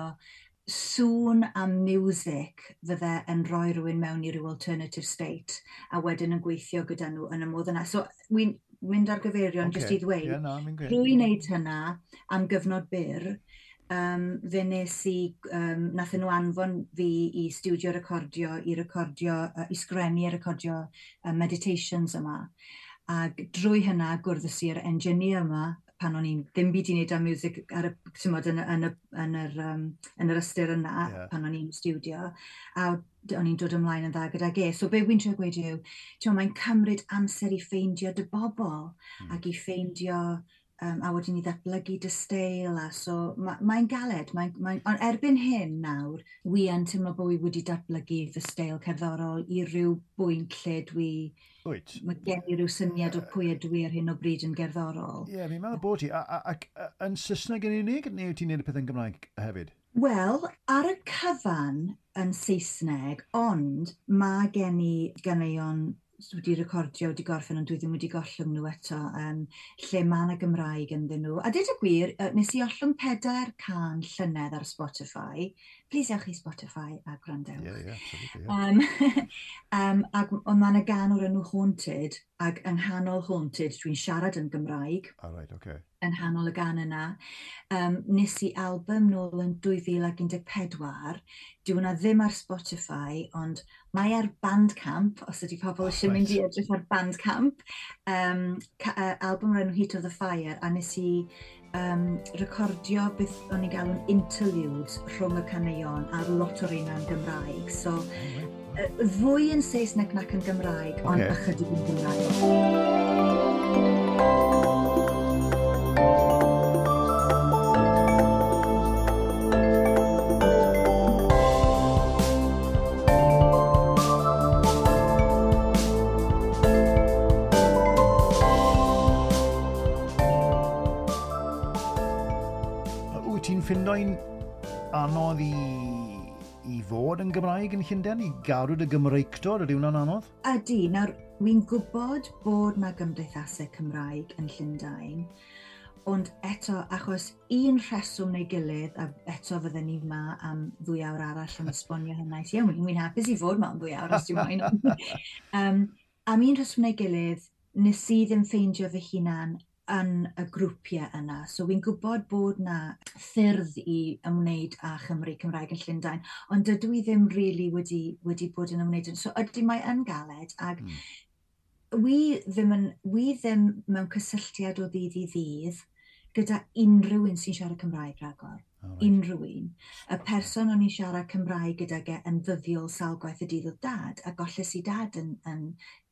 sŵn a music fydde yn rhoi rhywun mewn i ryw alternative state a wedyn yn gweithio gyda nhw yn y modd yna. So, wy'n mynd ar gyfeirion, okay. jyst i ddweud. Yeah, no, Rwy'n neud hynna am gyfnod byr, um, fe nes i, um, nath nhw anfon fi i studio recordio, i recordio, uh, i sgrennu a recordio uh, meditations yma. Ac drwy hynna gwrddus i'r engineer yma pan o'n i'n ddim byd i wneud â music ar y, mod, yn, yn, yn, yr, um, yn yr ystyr yna yeah. pan o'n i'n studio. A o'n i'n dod ymlaen yn dda gyda ge. So be wy'n trio gweud yw, mae'n cymryd amser i ffeindio dy bobl mm. ac i ffeindio um, a wedyn ni ddatblygu dy steil a so mae'n ma, galed, mae, mae, ond erbyn hyn nawr, wi yn teimlo bod wi wedi datblygu fy steil cerddorol i ryw bwynt lle dwi... Wyt. Mae gen i ryw syniad o pwy ydw i ar hyn o bryd yn gerddorol. Ie, yeah, mi'n meddwl bod ti. Ac yn Saesneg yn unig, neu ti'n neud y pethau yn Gymraeg hefyd? Wel, ar y cyfan yn Saesneg, ond mae gen i ganeuon wedi recordio, wedi gorffen, ond dwi ddim wedi gollwng nhw eto, um, lle mae yna Gymraeg ynddyn nhw. A dyd y gwir, nes i ollwng pedair can llynedd ar Spotify, please ewch i Spotify a gwrandewch. Yeah, yeah, yeah. um, um, ac ond mae'n y gan o'r enw Haunted, ac yng nghanol Haunted, dwi'n siarad yn Gymraeg. All right, okay. Yn nghanol y gan yna. Um, nes i album nôl yn 2014. dwi hwnna ddim ar Spotify, ond mae ar Bandcamp, os ydy pobl eisiau ah, oh, right. mynd i edrych ar Bandcamp. Um, uh, album o'r enw Heat of the Fire, a nes i um, recordio beth o'n i'n galw'n interludes rhwng y caneuon ar lot o'r un yn Gymraeg. So, uh, fwy yn Saesneg nac yn Gymraeg, okay. ond ychydig yn Gymraeg. elfen anodd i, i fod yn Gymraeg yn Llundain, i garwyd y Gymreigdod, ydy hwnna'n anodd? Ydy, nawr wi'n gwybod bod yna gymdeithasau Cymraeg yn Llundain, ond eto, achos un rheswm neu gilydd, a eto fydden ni yma am ddwy awr arall yn esbonio hynna. Ie, wi'n wi'n hapus i fod yma am ddwy awr os ti'n moyn. um, am un rheswm neu gilydd, nes i ddim ffeindio fy hunan yn y grwpiau yna. So fi'n gwybod bod na ffyrdd i ymwneud â Chymru Cymraeg yn Llundain, ond dydw i ddim really wedi, wedi bod yn ymwneud. So ydy mae yn galed, ac mm. wi, ddim yn, wi ddim mewn cysylltiad o ddydd i ddydd gyda unrhyw un sy'n siarad Cymraeg rhagor. Oh, right. unrhyw un. Y person o'n i siarad Cymraeg gyda ge yn ddyddiol sawl gwaith y dydd o dad, a golles i dad yn, yn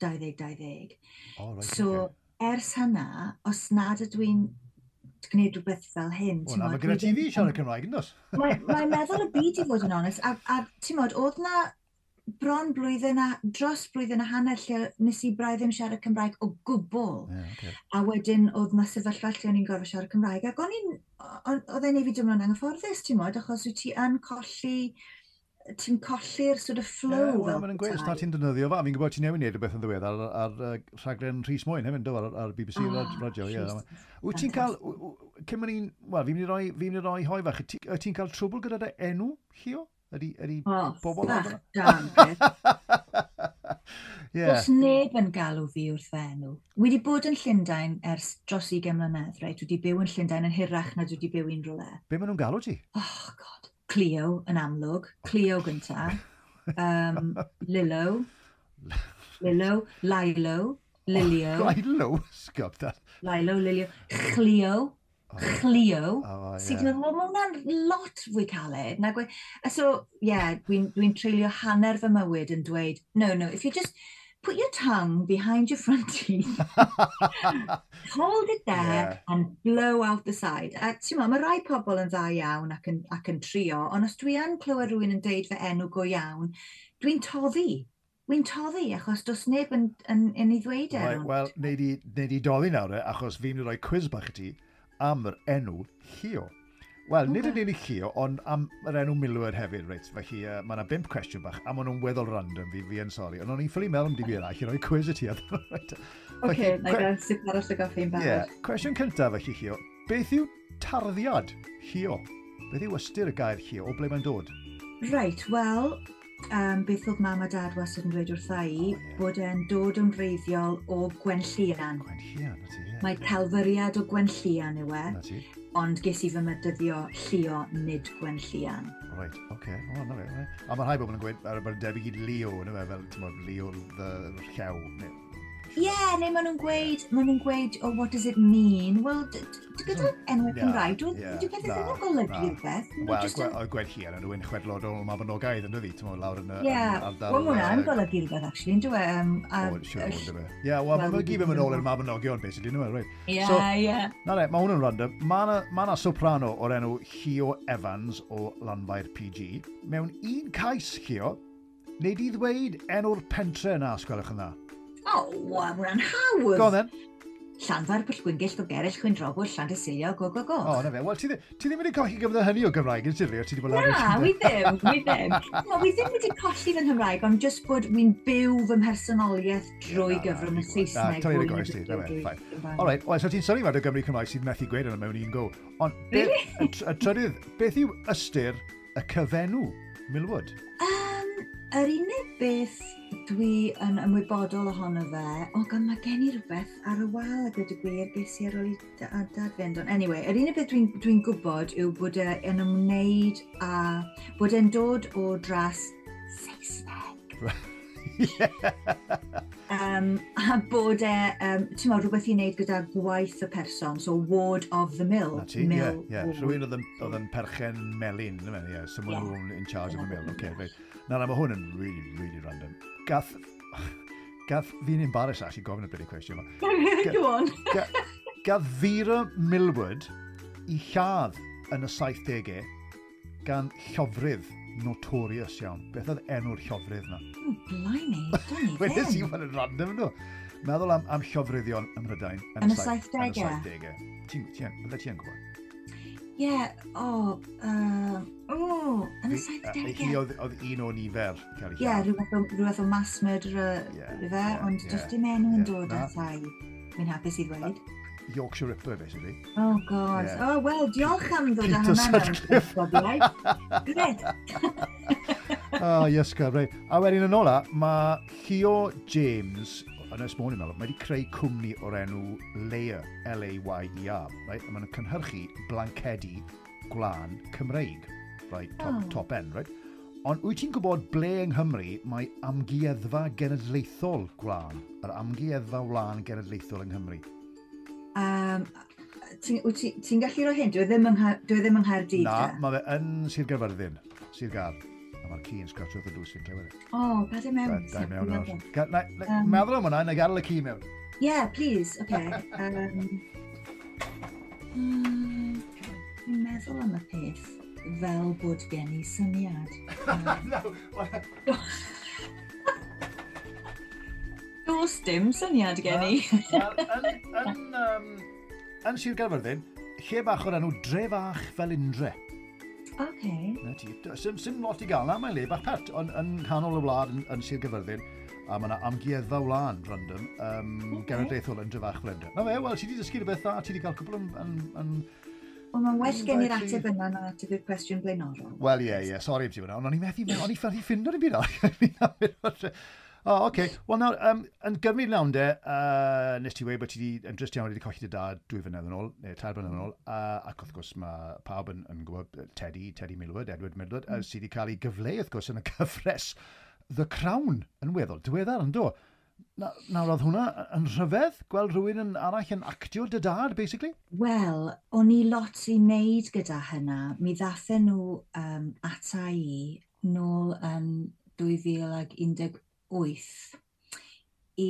2020. Oh, right, so, okay ers hynna, os nad ydw i'n gwneud rhywbeth fel hyn... O na, mae gyda ti fi siarad Cymraeg, ynddos? Mae'n meddwl y byd i fod yn onest, a, a ti'n modd, oedd na bron blwyddyn a dros blwyddyn a hanner lle nes i braidd ddim siarad Cymraeg o gwbl. Yeah, okay. A wedyn oedd na sefyllfa lle o'n i'n gorfod siarad Cymraeg. Ac o'n i'n, oedd e'n ei fi dymlaen anghyfforddus, ti'n modd, achos wyt ti yn colli ti'n colli'r sort of flow yeah, well, fel gweud, os ti'n defnyddio fa, fi'n gwybod ti'n newid neud rhywbeth yn ddiwedd ar, ar, ar rhaglen Rhys Moyn hefyd, ar, ar BBC ah, Radio. Yeah. Wyt ti'n cael, cyn mynd i'n, wel, fi'n mynd i roi, fi'n mynd i roi hoi fach, wyt ti'n cael trwbl gyda dy enw, Llio? Ydy, ydy oh, bobl ar yeah. Does neb yn galw fi wrth fy enw. Wedi bod yn Llundain ers dros 20 mlynedd, reit? Dwi wedi byw yn Llundain yn hirach na dwi wedi byw unrhyw le. Be maen nhw'n galw ti? Oh, god Clio yn amlwg, Clio gynta, um, Lilo, Lilo, Lilo, Lilio. Oh, Lilo, sgob da. Lilo, Lilio, Chlio, Chlio, Oh, yeah. So dwi'n meddwl, mae hwnna'n lot fwy caled. Na gwe... So, yeah, dwi'n dwi treulio hanner fy mywyd yn dweud, no, no, if you just put your tongue behind your front teeth, hold it there, yeah. and blow out the side. A ti'n ma, mae rai pobl yn dda iawn ac yn, ac yn trio, ond os dwi yn clywed rhywun yn deud fy enw go iawn, dwi'n toddi. Dwi'n toddi, achos does neb yn, yn, yn ei ddweud e. Right, Wel, neud i, neud i doddi nawr, e, achos fi'n rhoi quiz bach i ti am yr enw Hio. Wel, nid yn unig chi, ond am yr enw Milwyr hefyd, reit. Felly, uh, mae yna bimp cwestiwn bach, a maen nhw'n weddol random fi, fi yn sori. Ond o'n i'n ffili mewn am diwy eraill, i roi cwiz i ti. Oce, na i gael sip aros y goffi'n barod. Ie, yeah. cwestiwn cyntaf felly, Chio. Beth yw tarddiad, Chio? Beth yw ystyr y gair Chio, o ble mae'n dod? Reit, wel, um, beth oedd mam a dad wastad yn dweud wrtha i, oh, yeah. bod e'n dod yn wreiddiol o Gwenllian. Gwenllian, na ti, ie. Mae celfyriad o Gwenllian yw e. Na ti ond ges i fy mydyddio llio nid Gwen Llian. Right, okay. Oh, na fe, A mae rhai bobl yn gweud ar y debyg i Leo, yna fe, fel, ti'n Leo the Llew yeah, neu maen nhw'n gweud, maen nhw'n gweud, oh, what does it mean? Wel, gyda hmm. enwau Cymraeg, dwi'n pethau ddim yn golygu rhywbeth. Wel, a gwed hi yn rhywun chwedlod o Mabonogaidd yn dwi, ti'n mwyn lawr yn y... Ie, wel, mae hwnna'n golygu rhywbeth, actually, yn e? dwi. Ie, wel, mae'n gyd yn mynd ôl i'r Mabinogion, basically, yn dwi. E? Ie, ie. Na le, mae hwnnw'n random. Mae yna soprano o'r enw Hio Evans o Lanfair PG. Mewn un cais, Hio, Neu di ddweud enw'r pentre yna, os gwelwch yn dda? O, a hwnna'n hawdd. Go then. Llanfa'r pwll gwyngill go gerell chwyn Llan llandesilio go go go. O, na fe. Wel, ti, ti ddim wedi colli gyfnod hynny o Gymraeg yn tirlio? Ti wedi bod Na, wi ddim, wi ddim. No, wi ddim wedi colli fy Nghymraeg, ond just bod wi'n byw fy mhersonoliaeth drwy gyfrwng y Saesneg. Na, tynnu'n y goes ti. Na fe, ffain. All right, well, so ti'n sori fod o Gymru Cymraeg sydd methu gweud yna mewn un go. Ond, y trydydd, beth yw ystyr y cyfenw Milwood? Uh, ah, yr unig beth dwi yn ymwybodol ohono fe, o gan mae gen i rhywbeth ar y wal a gwyd y gwir ges i ar ôl i dad fynd. Ond anyway, yr unig beth dwi'n dwi, dwi gwybod yw bod e'n ymwneud a bod e'n dod o dras Saesneg. yeah um, a bod e, um, ti'n meddwl, rhywbeth i wneud gyda gwaith y person, so ward of the mill. Na ti, ie, ie. Rhywun oedd yn perchen melin, ie, yeah, someone yeah. who in charge yeah. of the mill. Okay, right. Na, na, mae hwn yn really, really random. Gath, gath fi'n embarrass actually gofyn y bit cwestiwn yma. Go on. gath Vera Millwood i lladd yn y 70au gan llofrydd notorious iawn. Beth oedd enw'r llofrydd na? Blimey, blaen e, i. Wedes i fan yn random nhw. Meddwl am, am llofryddion ym Mhrydain yn, y 70au. Ti'n gwybod? Ie, yeah, o, oh, uh, o, yn y 70au. Hi oedd un o nifer, Cari. Ie, rhywbeth o mass murderer, yeah, ie. ond yeah, just dim enw yn dod â thai. Mi'n hapus i ddweud. Yorkshire Ripper, basically. Oh, God. Yeah. Oh, well, diolch am ddod â hynna mewn Gret. Ah, iesga, rei. A wedyn yn ola, mae Leo James yn ysmôn i'n meddwl, mae wedi creu cwmni o'r enw Layer, L-A-Y-E-R, right? a mae'n cynhyrchu blancedi gwlan Cymreig, right? top, oh. top end, right? Ond wyt ti'n gwybod ble yng Nghymru mae amgueddfa genedlaethol gwlan, Yr amgueddfa wlan genedlaethol yng Nghymru. Um, Ti'n ti, ti gallu roi hyn? Dwi e ddim yng, dwi e ddim yng Nghaerdydd. Na, mae fe yn Sir Gaerfyrddin, Sir Gar. A mae'r ci'n sgratio wrth y dŵs i'n clywed. O, oh, pa di mewn? Da, da mewn nawr. Meddwl am hwnna, na gadael y ci mewn. Yeah, please, oce. Okay. um, Dwi'n meddwl am y peth fel bod gen i syniad. No, does dim syniad gen i. Yn Sir Gaerfyrddin, lle bach o'r enw dre fach fel undre. Okay. Na ti. Sim, sim lot i gael na, mae'n le bach pert, ond yn canol y wlad yn, yn Sir Gaerfyrddin, a mae yna amgueddfa wlad random um, okay. genedlaethol yn dre fach fel undre. Na fe, wel, ti wedi dysgu rhywbeth dda, ti wedi cael cwbl yn, yn, yn Wel, mae'n well gen i'r ateb yna na ateb i'r cwestiwn blaenorol. Wel, ie, yeah, ie, yeah. sori am ti fyna, ond o'n i'n methu, o'n i'n ffordd i ffind o'n i byd o'n Oh, okay. Wel, nawr, um, yn gyfnod lawn de, uh, nes ti wei bod ti wedi, yn drist iawn, wedi colli dy dad dwy fynedd yn ôl, neu tair fynedd yn ôl, uh, ac wrth gwrs mae pawb yn, yn gwybod Teddy, Teddy Milwood, Edward Milwood, mm. sydd wedi cael ei gyfleu, wrth gwrs, yn y cyfres The Crown yn weddol, diweddar yn do. Na, Nawr, oedd hwnna yn rhyfedd? Gweld rhywun yn arall yn actio dy dad, basically? Wel, o'n i lot i wneud gyda hynna. Mi ddathen nhw um, ata i nôl yn um, wyth i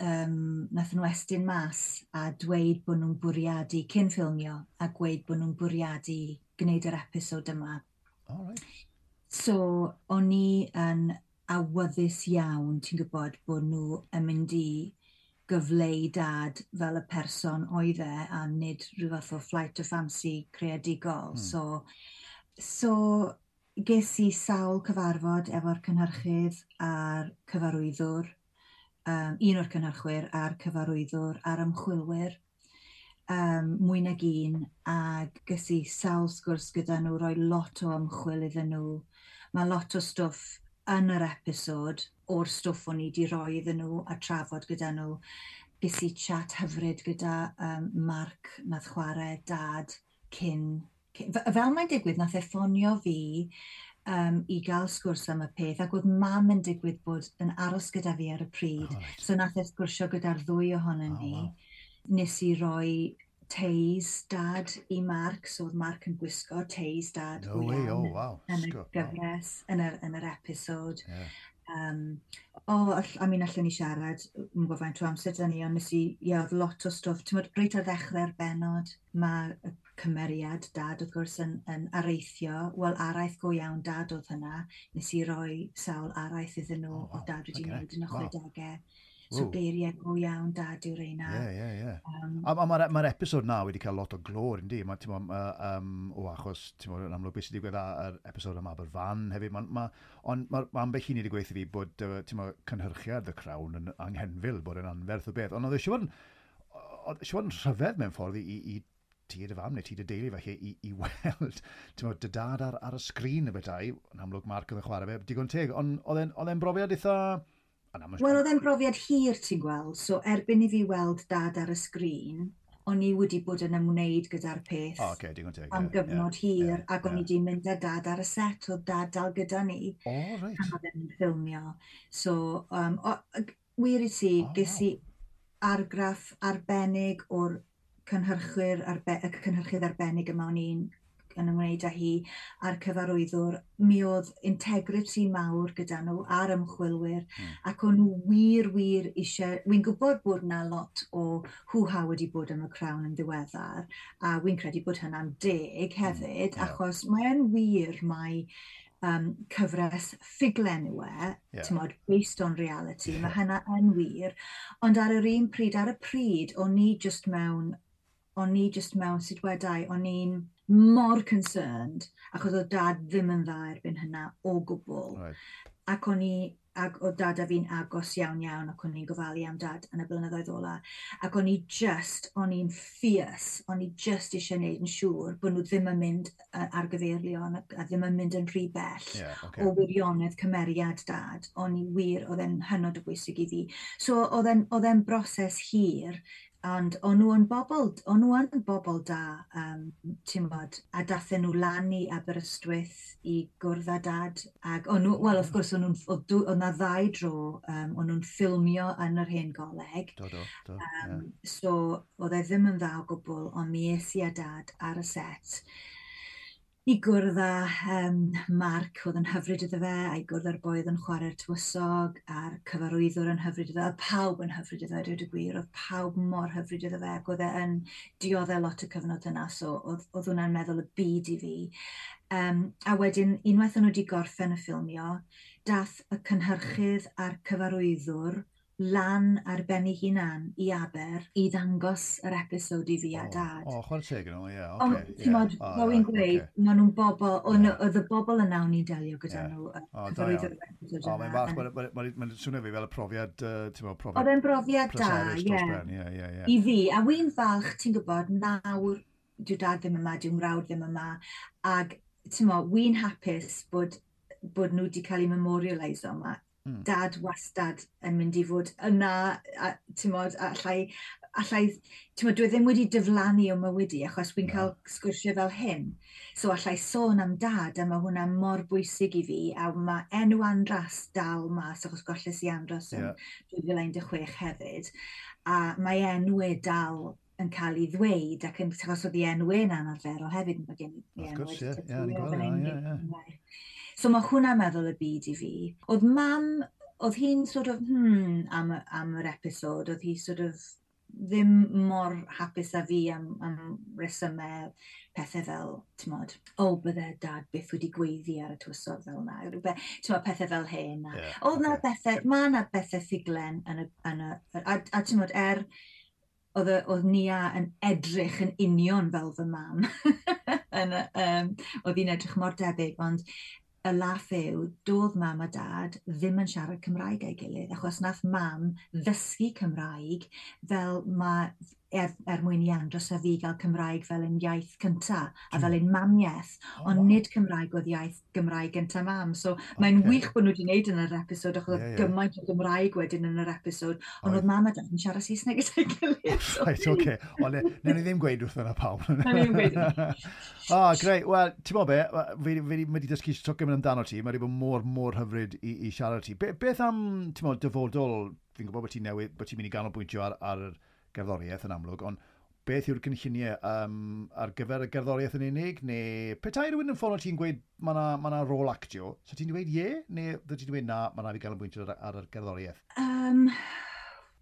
um, nath nhw estyn mas a dweud bod nhw'n bwriadu cyn ffilmio a gweud bod nhw'n bwriadu gwneud yr episod yma. All right. So, o'n i yn awyddus iawn, ti'n gwybod, bod nhw yn mynd i gyfleu dad fel y person oedd e a nid rhyw fath o flight of fancy creadigol. Mm. So, so ges i sawl cyfarfod efo'r cynhyrchydd a'r cyfarwyddwr, um, un o'r cynhyrchwyr a'r cyfarwyddwr a'r ymchwilwyr, um, mwy nag un, ac ges i sawl sgwrs gyda nhw roi lot o ymchwil iddyn nhw. Mae lot o stwff yn yr episod o'r stwff o'n i wedi roi iddyn nhw a trafod gyda nhw. Ges i chat hyfryd gyda um, Mark, nath chwarae, dad, cyn fel mae'n digwydd, nath e ffonio fi um, i gael sgwrs am y peth, ac oedd mam yn digwydd bod yn aros gyda fi ar y pryd. Oh, right. So nath e sgwrsio gyda'r ddwy ohonyn oh, ni. Wow. Nes i roi teis dad i Mark, so oedd Mark yn gwisgo teis dad no way, oh, wow. yn y gyfres, yn yr, yn yr episod. Yeah. Um, o, oh, I mean, allan ni siarad, yn gwybod faint o amser dyn ni, ond nes i, ie, oedd lot o stwff. Ti'n meddwl, reit ar ddechrau'r benod, mae cymeriad dad wrth gwrs yn, yn areithio, wel araith go iawn dad oedd hynna, nes i roi sawl araith iddyn nhw oh, wow. o dad wedi okay. wneud yn y wow. 60au. So geiriau go iawn dad yw'r reina. Ie, yeah, ie, yeah, ie. Yeah. Um, a a mae'r ma episod na wedi cael lot o glor, yndi? Mae, ti'n ma, um, o achos, ti'n ma, yn amlwg beth sydd wedi gwedd ar episod yma Aberfan hefyd. Ma, ma, ond mae ma ambell i'n wedi gweithio fi bod, ti'n ma, cynhyrchiad y crawn yn anghenfil bod yn anferth o beth. Ond oedd eisiau bod yn, oedd eisiau bod yn rhyfedd mewn ffordd i, i, i ti dy fam neu ti dy deulu felly i, i weld ti'n mod, dy dad ar, ar y sgrin y bethau, yn amlwg Mark oedd yn chwarae fe, digon teg, ond oedd e'n brofiad eitha... Wel, oedd e'n brofiad hir ti'n gweld, so erbyn i fi weld dad ar y sgrin, o'n i wedi bod yn ymwneud gyda'r peth oh, okay, digon teg, am yeah, gyfnod yeah, hir, yeah, ac o'n yeah. i wedi mynd â dad ar y set, oedd dad dal gyda ni, oh, right. pan oedd e'n ffilmio. So, um, o, wir i ti, oh, ges i argraff arbennig o'r cynhyrchwyr arbe y cynhyrchydd arbennig yma o'n i'n yn ymwneud â hi a'r cyfarwyddwr, mi oedd integrity mawr gyda nhw a'r ymchwilwyr mm. ac o'n nhw wir, wir eisiau, wy'n gwybod bod na lot o hwha wedi bod am y crawn yn ddiweddar a wy'n credu bod hynna'n deg hefyd mm. yeah. achos mae'n wir mae um, cyfres ffuglen yw e, yeah. mod, based on reality, yeah. mae hynna yn wir, ond ar yr un pryd, ar y pryd, o'n i just mewn o'n i just mewn sut wedau, o'n i'n mor concerned, achos oedd dad ddim yn dda erbyn hynna o gwbl. Right. Ac o'n i, ac oedd dad a fi'n agos iawn iawn, ac o'n i'n gofalu am dad yn y blynyddoedd ola. Ac o'n i just, o'n i'n fierce, o'n i just eisiau gwneud yn siŵr bod nhw ddim yn mynd ar gyfeirlion a ddim yn mynd yn rhy bell yeah, okay. o wirionedd cymeriad dad. O'n i wir, oedd e'n hynod o bwysig i fi. So oedd e'n broses hir, Ond o'n nhw yn bobl, o'n nhw yn bobl da, um, ti'n bod, a dathen nhw lan i Aberystwyth i gwrdd â dad. Ac o'n nhw, wel, wrth hmm. gwrs, o'n nhw'n ddau dro, um, o'n nhw'n ffilmio yn yr hen goleg. Do, do, do. Um, yeah. So, oedd e ddim yn dda o gwbl, ond mi es i a dad ar y set i gwrdd â um, Mark oedd yn hyfryd iddo fe, a'i gwrdd â'r boi oedd yn chwarae'r tywysog, a'r cyfarwyddwr yn hyfryd iddo fe, a pawb yn hyfryd iddo fe, dweud y gwir, oedd pawb mor hyfryd iddo fe, ac oedd e yn dioddau lot y cyfnod yna, so oedd, oedd hwnna'n meddwl y byd i fi. Um, a wedyn, unwaith o'n nhw wedi gorffen y ffilmio, dath y cynhyrchydd a'r cyfarwyddwr lan ar ben ei hunan i aber i ddangos yr episod i fi a dad. O, oh, chwarae teg yn o, ie. Ond, ti'n modd, fel i'n gweud, maen nhw'n bobl, oedd y bobl yna o'n i'n delio gyda nhw. O, da iawn. O, mae'n fath, mae'n swnio fi fel y profiad, ti'n modd, profiad... Oedd e'n profiad da, ie. I fi, a wy'n falch, ti'n gwybod, nawr, dyw dad ddim yma, dyw mrawd ddim yma, ac, ti'n modd, wy'n hapus bod bod nhw wedi cael eu memorialisio yma dad wastad yn mynd i fod yna, a, ti'n modd, allai, allai, ti'n modd, dwi ddim wedi diflannu o mywydi achos dwi'n cael sgwrsio fel hyn. So allai sôn am dad a mae hwnna mor bwysig i fi a mae enw andras dal mas achos golles i andros yn yeah. 2016 hefyd. A mae enwau dal yn cael ei ddweud ac yn achos oedd i enwau yn anarferol hefyd mae gen i enwau. Of course, ie, ie. yeah, yeah. So mae hwnna meddwl y byd i fi. Oedd mam, oedd hi'n sort of, hmm, am, am yr episod, oedd hi sort of ddim mor hapus a fi am, am resymau pethau fel, ti'n modd, o, oh, bydde dad byth wedi gweiddi ar y tywysog fel yna, ti'n modd, pethau fel hyn. Yeah, oedd okay. na bethau, mae na bethau ffuglen yn y, yn y, a, a ti'n modd, er, oedd, oedd Nia yn edrych yn union fel fy mam. yn, um, oedd hi'n edrych mor debyg, ond y laff yw, doedd mam a dad ddim yn siarad Cymraeg ei gilydd, achos nath mam ddysgu Cymraeg fel mae er, er mwyn i andros a fi gael Cymraeg fel un iaith cynta a fel hmm. un mamiaeth, oh, ond wow. nid Cymraeg oedd iaith Gymraeg gynta mam. So okay. mae'n wych bod nhw wedi gwneud yn yr episod, achos yeah, yeah. gymaint o Gymraeg wedyn yn yr episod, ond oedd mam a dad yn siarad Saesneg gyda'i gilydd. Right, oce. Okay. O, e, newn ni ddim gweud wrth yna pawb. Newn ni ddim gweud. O, oh, greu. Wel, ti'n bod be, fi wedi dysgu sio gymryd amdano ti, mae wedi bod mor, mor hyfryd i, i siarad ti. Be, beth am, ti'n bod, dyfodol, fi'n gwybod bod ti'n newid, bod ti'n mynd i ganolbwyntio ar, ar gerddoriaeth yn amlwg, ond beth yw'r cynlluniau um, ar gyfer y gerddoriaeth yn unig, neu petai rhywun yn ffordd ti'n gweud mae yna ma rôl actio, so ti'n dweud ie, neu dy ti'n dweud na, mae yna fi gael yn bwyntio ar, ar y gerddoriaeth? Um,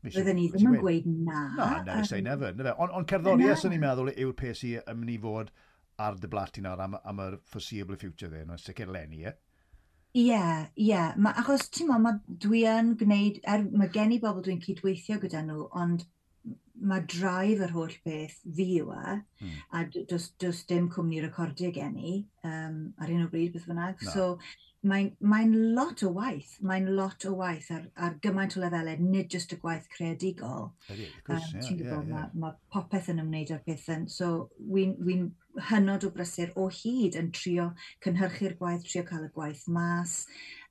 Byddwn ni ddim yn gweud na. Na, never say never. never. Ond on cerddoriaeth, sy'n ni'n meddwl, yw'r peth sy'n mynd i fod ar dy blat i nawr am, am y foreseeable future ddyn nhw, sicr lenni, ie? Ie, ie. Achos, ti'n mo, ma, dwi yn gwneud, er, mae gen i bobl dwi'n cydweithio gyda nhw, ond mae draif yr holl beth fi yw e, mm. a does, does dim cwmni recordio gen i um, ar un o bryd beth bynnag. No. So mae'n mae lot o waith, mae'n lot o waith ar, ar gymaint o lefelau, nid jyst y gwaith creadigol. Ydy, um, Ti'n gwybod, mae ma popeth yn ymwneud â'r peth yn. So wy'n wi hynod o brysur o hyd yn trio cynhyrchu'r gwaith, trio cael y gwaith mas,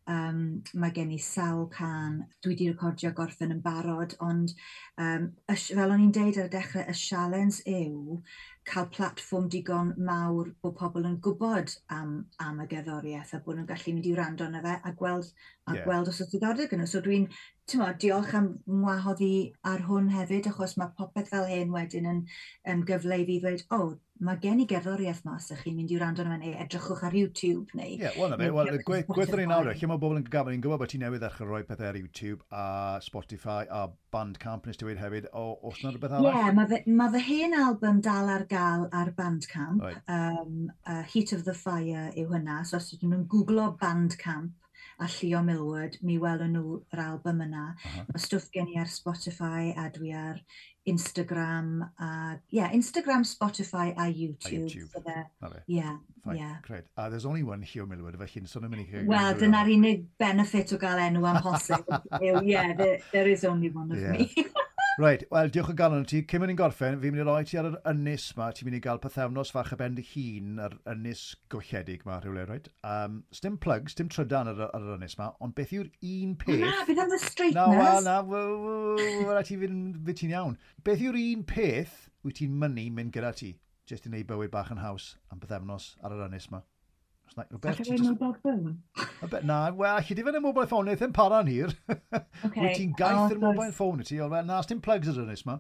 Um, mae gen i sawl can. Dwi wedi recordio gorffen yn barod, ond um, fel o'n i'n deud ar y dechrau, y sialens yw cael platfform digon mawr bod pobl yn gwybod am, am y gerddoriaeth a bod nhw'n gallu mynd i wrando yna fe a gweld, a yeah. gweld os oes diddordeb gyda nhw. So dwi'n diolch am wahoddi ar hwn hefyd, achos mae popeth fel hyn wedyn yn, yn gyfle i fi ddweud, o, oh, mae gen i gerddoriaeth mas ych chi'n mynd i wrando arno neu edrychwch ar YouTube neu... Ie, yeah, wel na fe, wel, gweithio'r un awr, lle mae bobl yn gafel ni'n gwybod bod ti'n newydd ddechrau rhoi pethau ar YouTube a Spotify a Bandcamp nes diwedd hefyd, o, os yna rhywbeth arall? Ie, yeah, mae fy hen album dal ar gael ar Bandcamp, right. um, uh, Heat of the Fire yw hynna, so os ydyn nhw'n googlo Bandcamp, a Llio Milward, mi welwn nhw'r album yna. Uh -huh. Mae stwff gen i ar Spotify a dwi ar Instagram a, uh, yeah, Instagram, Spotify a YouTube. A YouTube. So there, yeah, Fine. yeah. Great. Uh, there's only one Hugh Millward, felly yn sôn am unig... Wel, dyna'r unig benefit o gael enw am hosib. yeah, there, there is only one of yeah. me. Right, wel, diolch o galon ti. Cym yn i'n gorffen, fi'n mynd i roi ti ar yr ynys ma. Ti'n mynd i gael pethefnos fach y ben dy hun ar ynys gwylledig ma, rhywle, reit? Um, stim plug, stim trydan ar, ar yr ynys ma, ond beth yw'r un peth... Na, fydd am y straightness. Na, wel, na, wel, ti fydd ti'n iawn. Beth yw'r un peth wyt ti'n mynnu mynd gyda ti, jyst i wneud bywyd bach yn haws am pethefnos ar yr ynys? Os na, rhywbeth... Alla fe'n mobile phone? Na, wel, allai di fe'n mobile phone, neith yn para'n hir. Okay. Wyt ti'n gaeth oh, yr mobile phone i ti, ond na, dim plugs ar ynnes ma.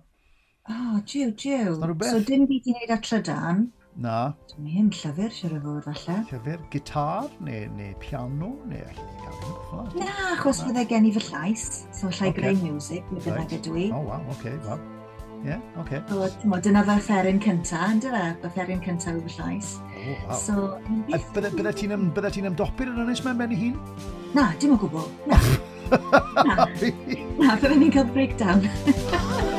Oh, jiw, jiw. So, dim byd i wneud â trydan. Na. Dwi'n hyn llyfr, siwr o fod, falle. Llyfr, gitar, neu, neu piano, neu allai ni gael hyn. Na, achos fydde gen i fy llais, so allai okay. greu music, mi bynnag ydw i. O, waw, oce, okay, waw. Ie, yeah, oce. Okay. Dyna fy offeryn cyntaf, dyna fy offeryn cynta yw fy llais. Oh, wow. So, bydde, bydde ti'n ym, bydde ti'n amdopyn yn Ynys Mewn ben i hun? Na, dim o gwbl. Na. na. Na, bydde ni'n cael breakdown.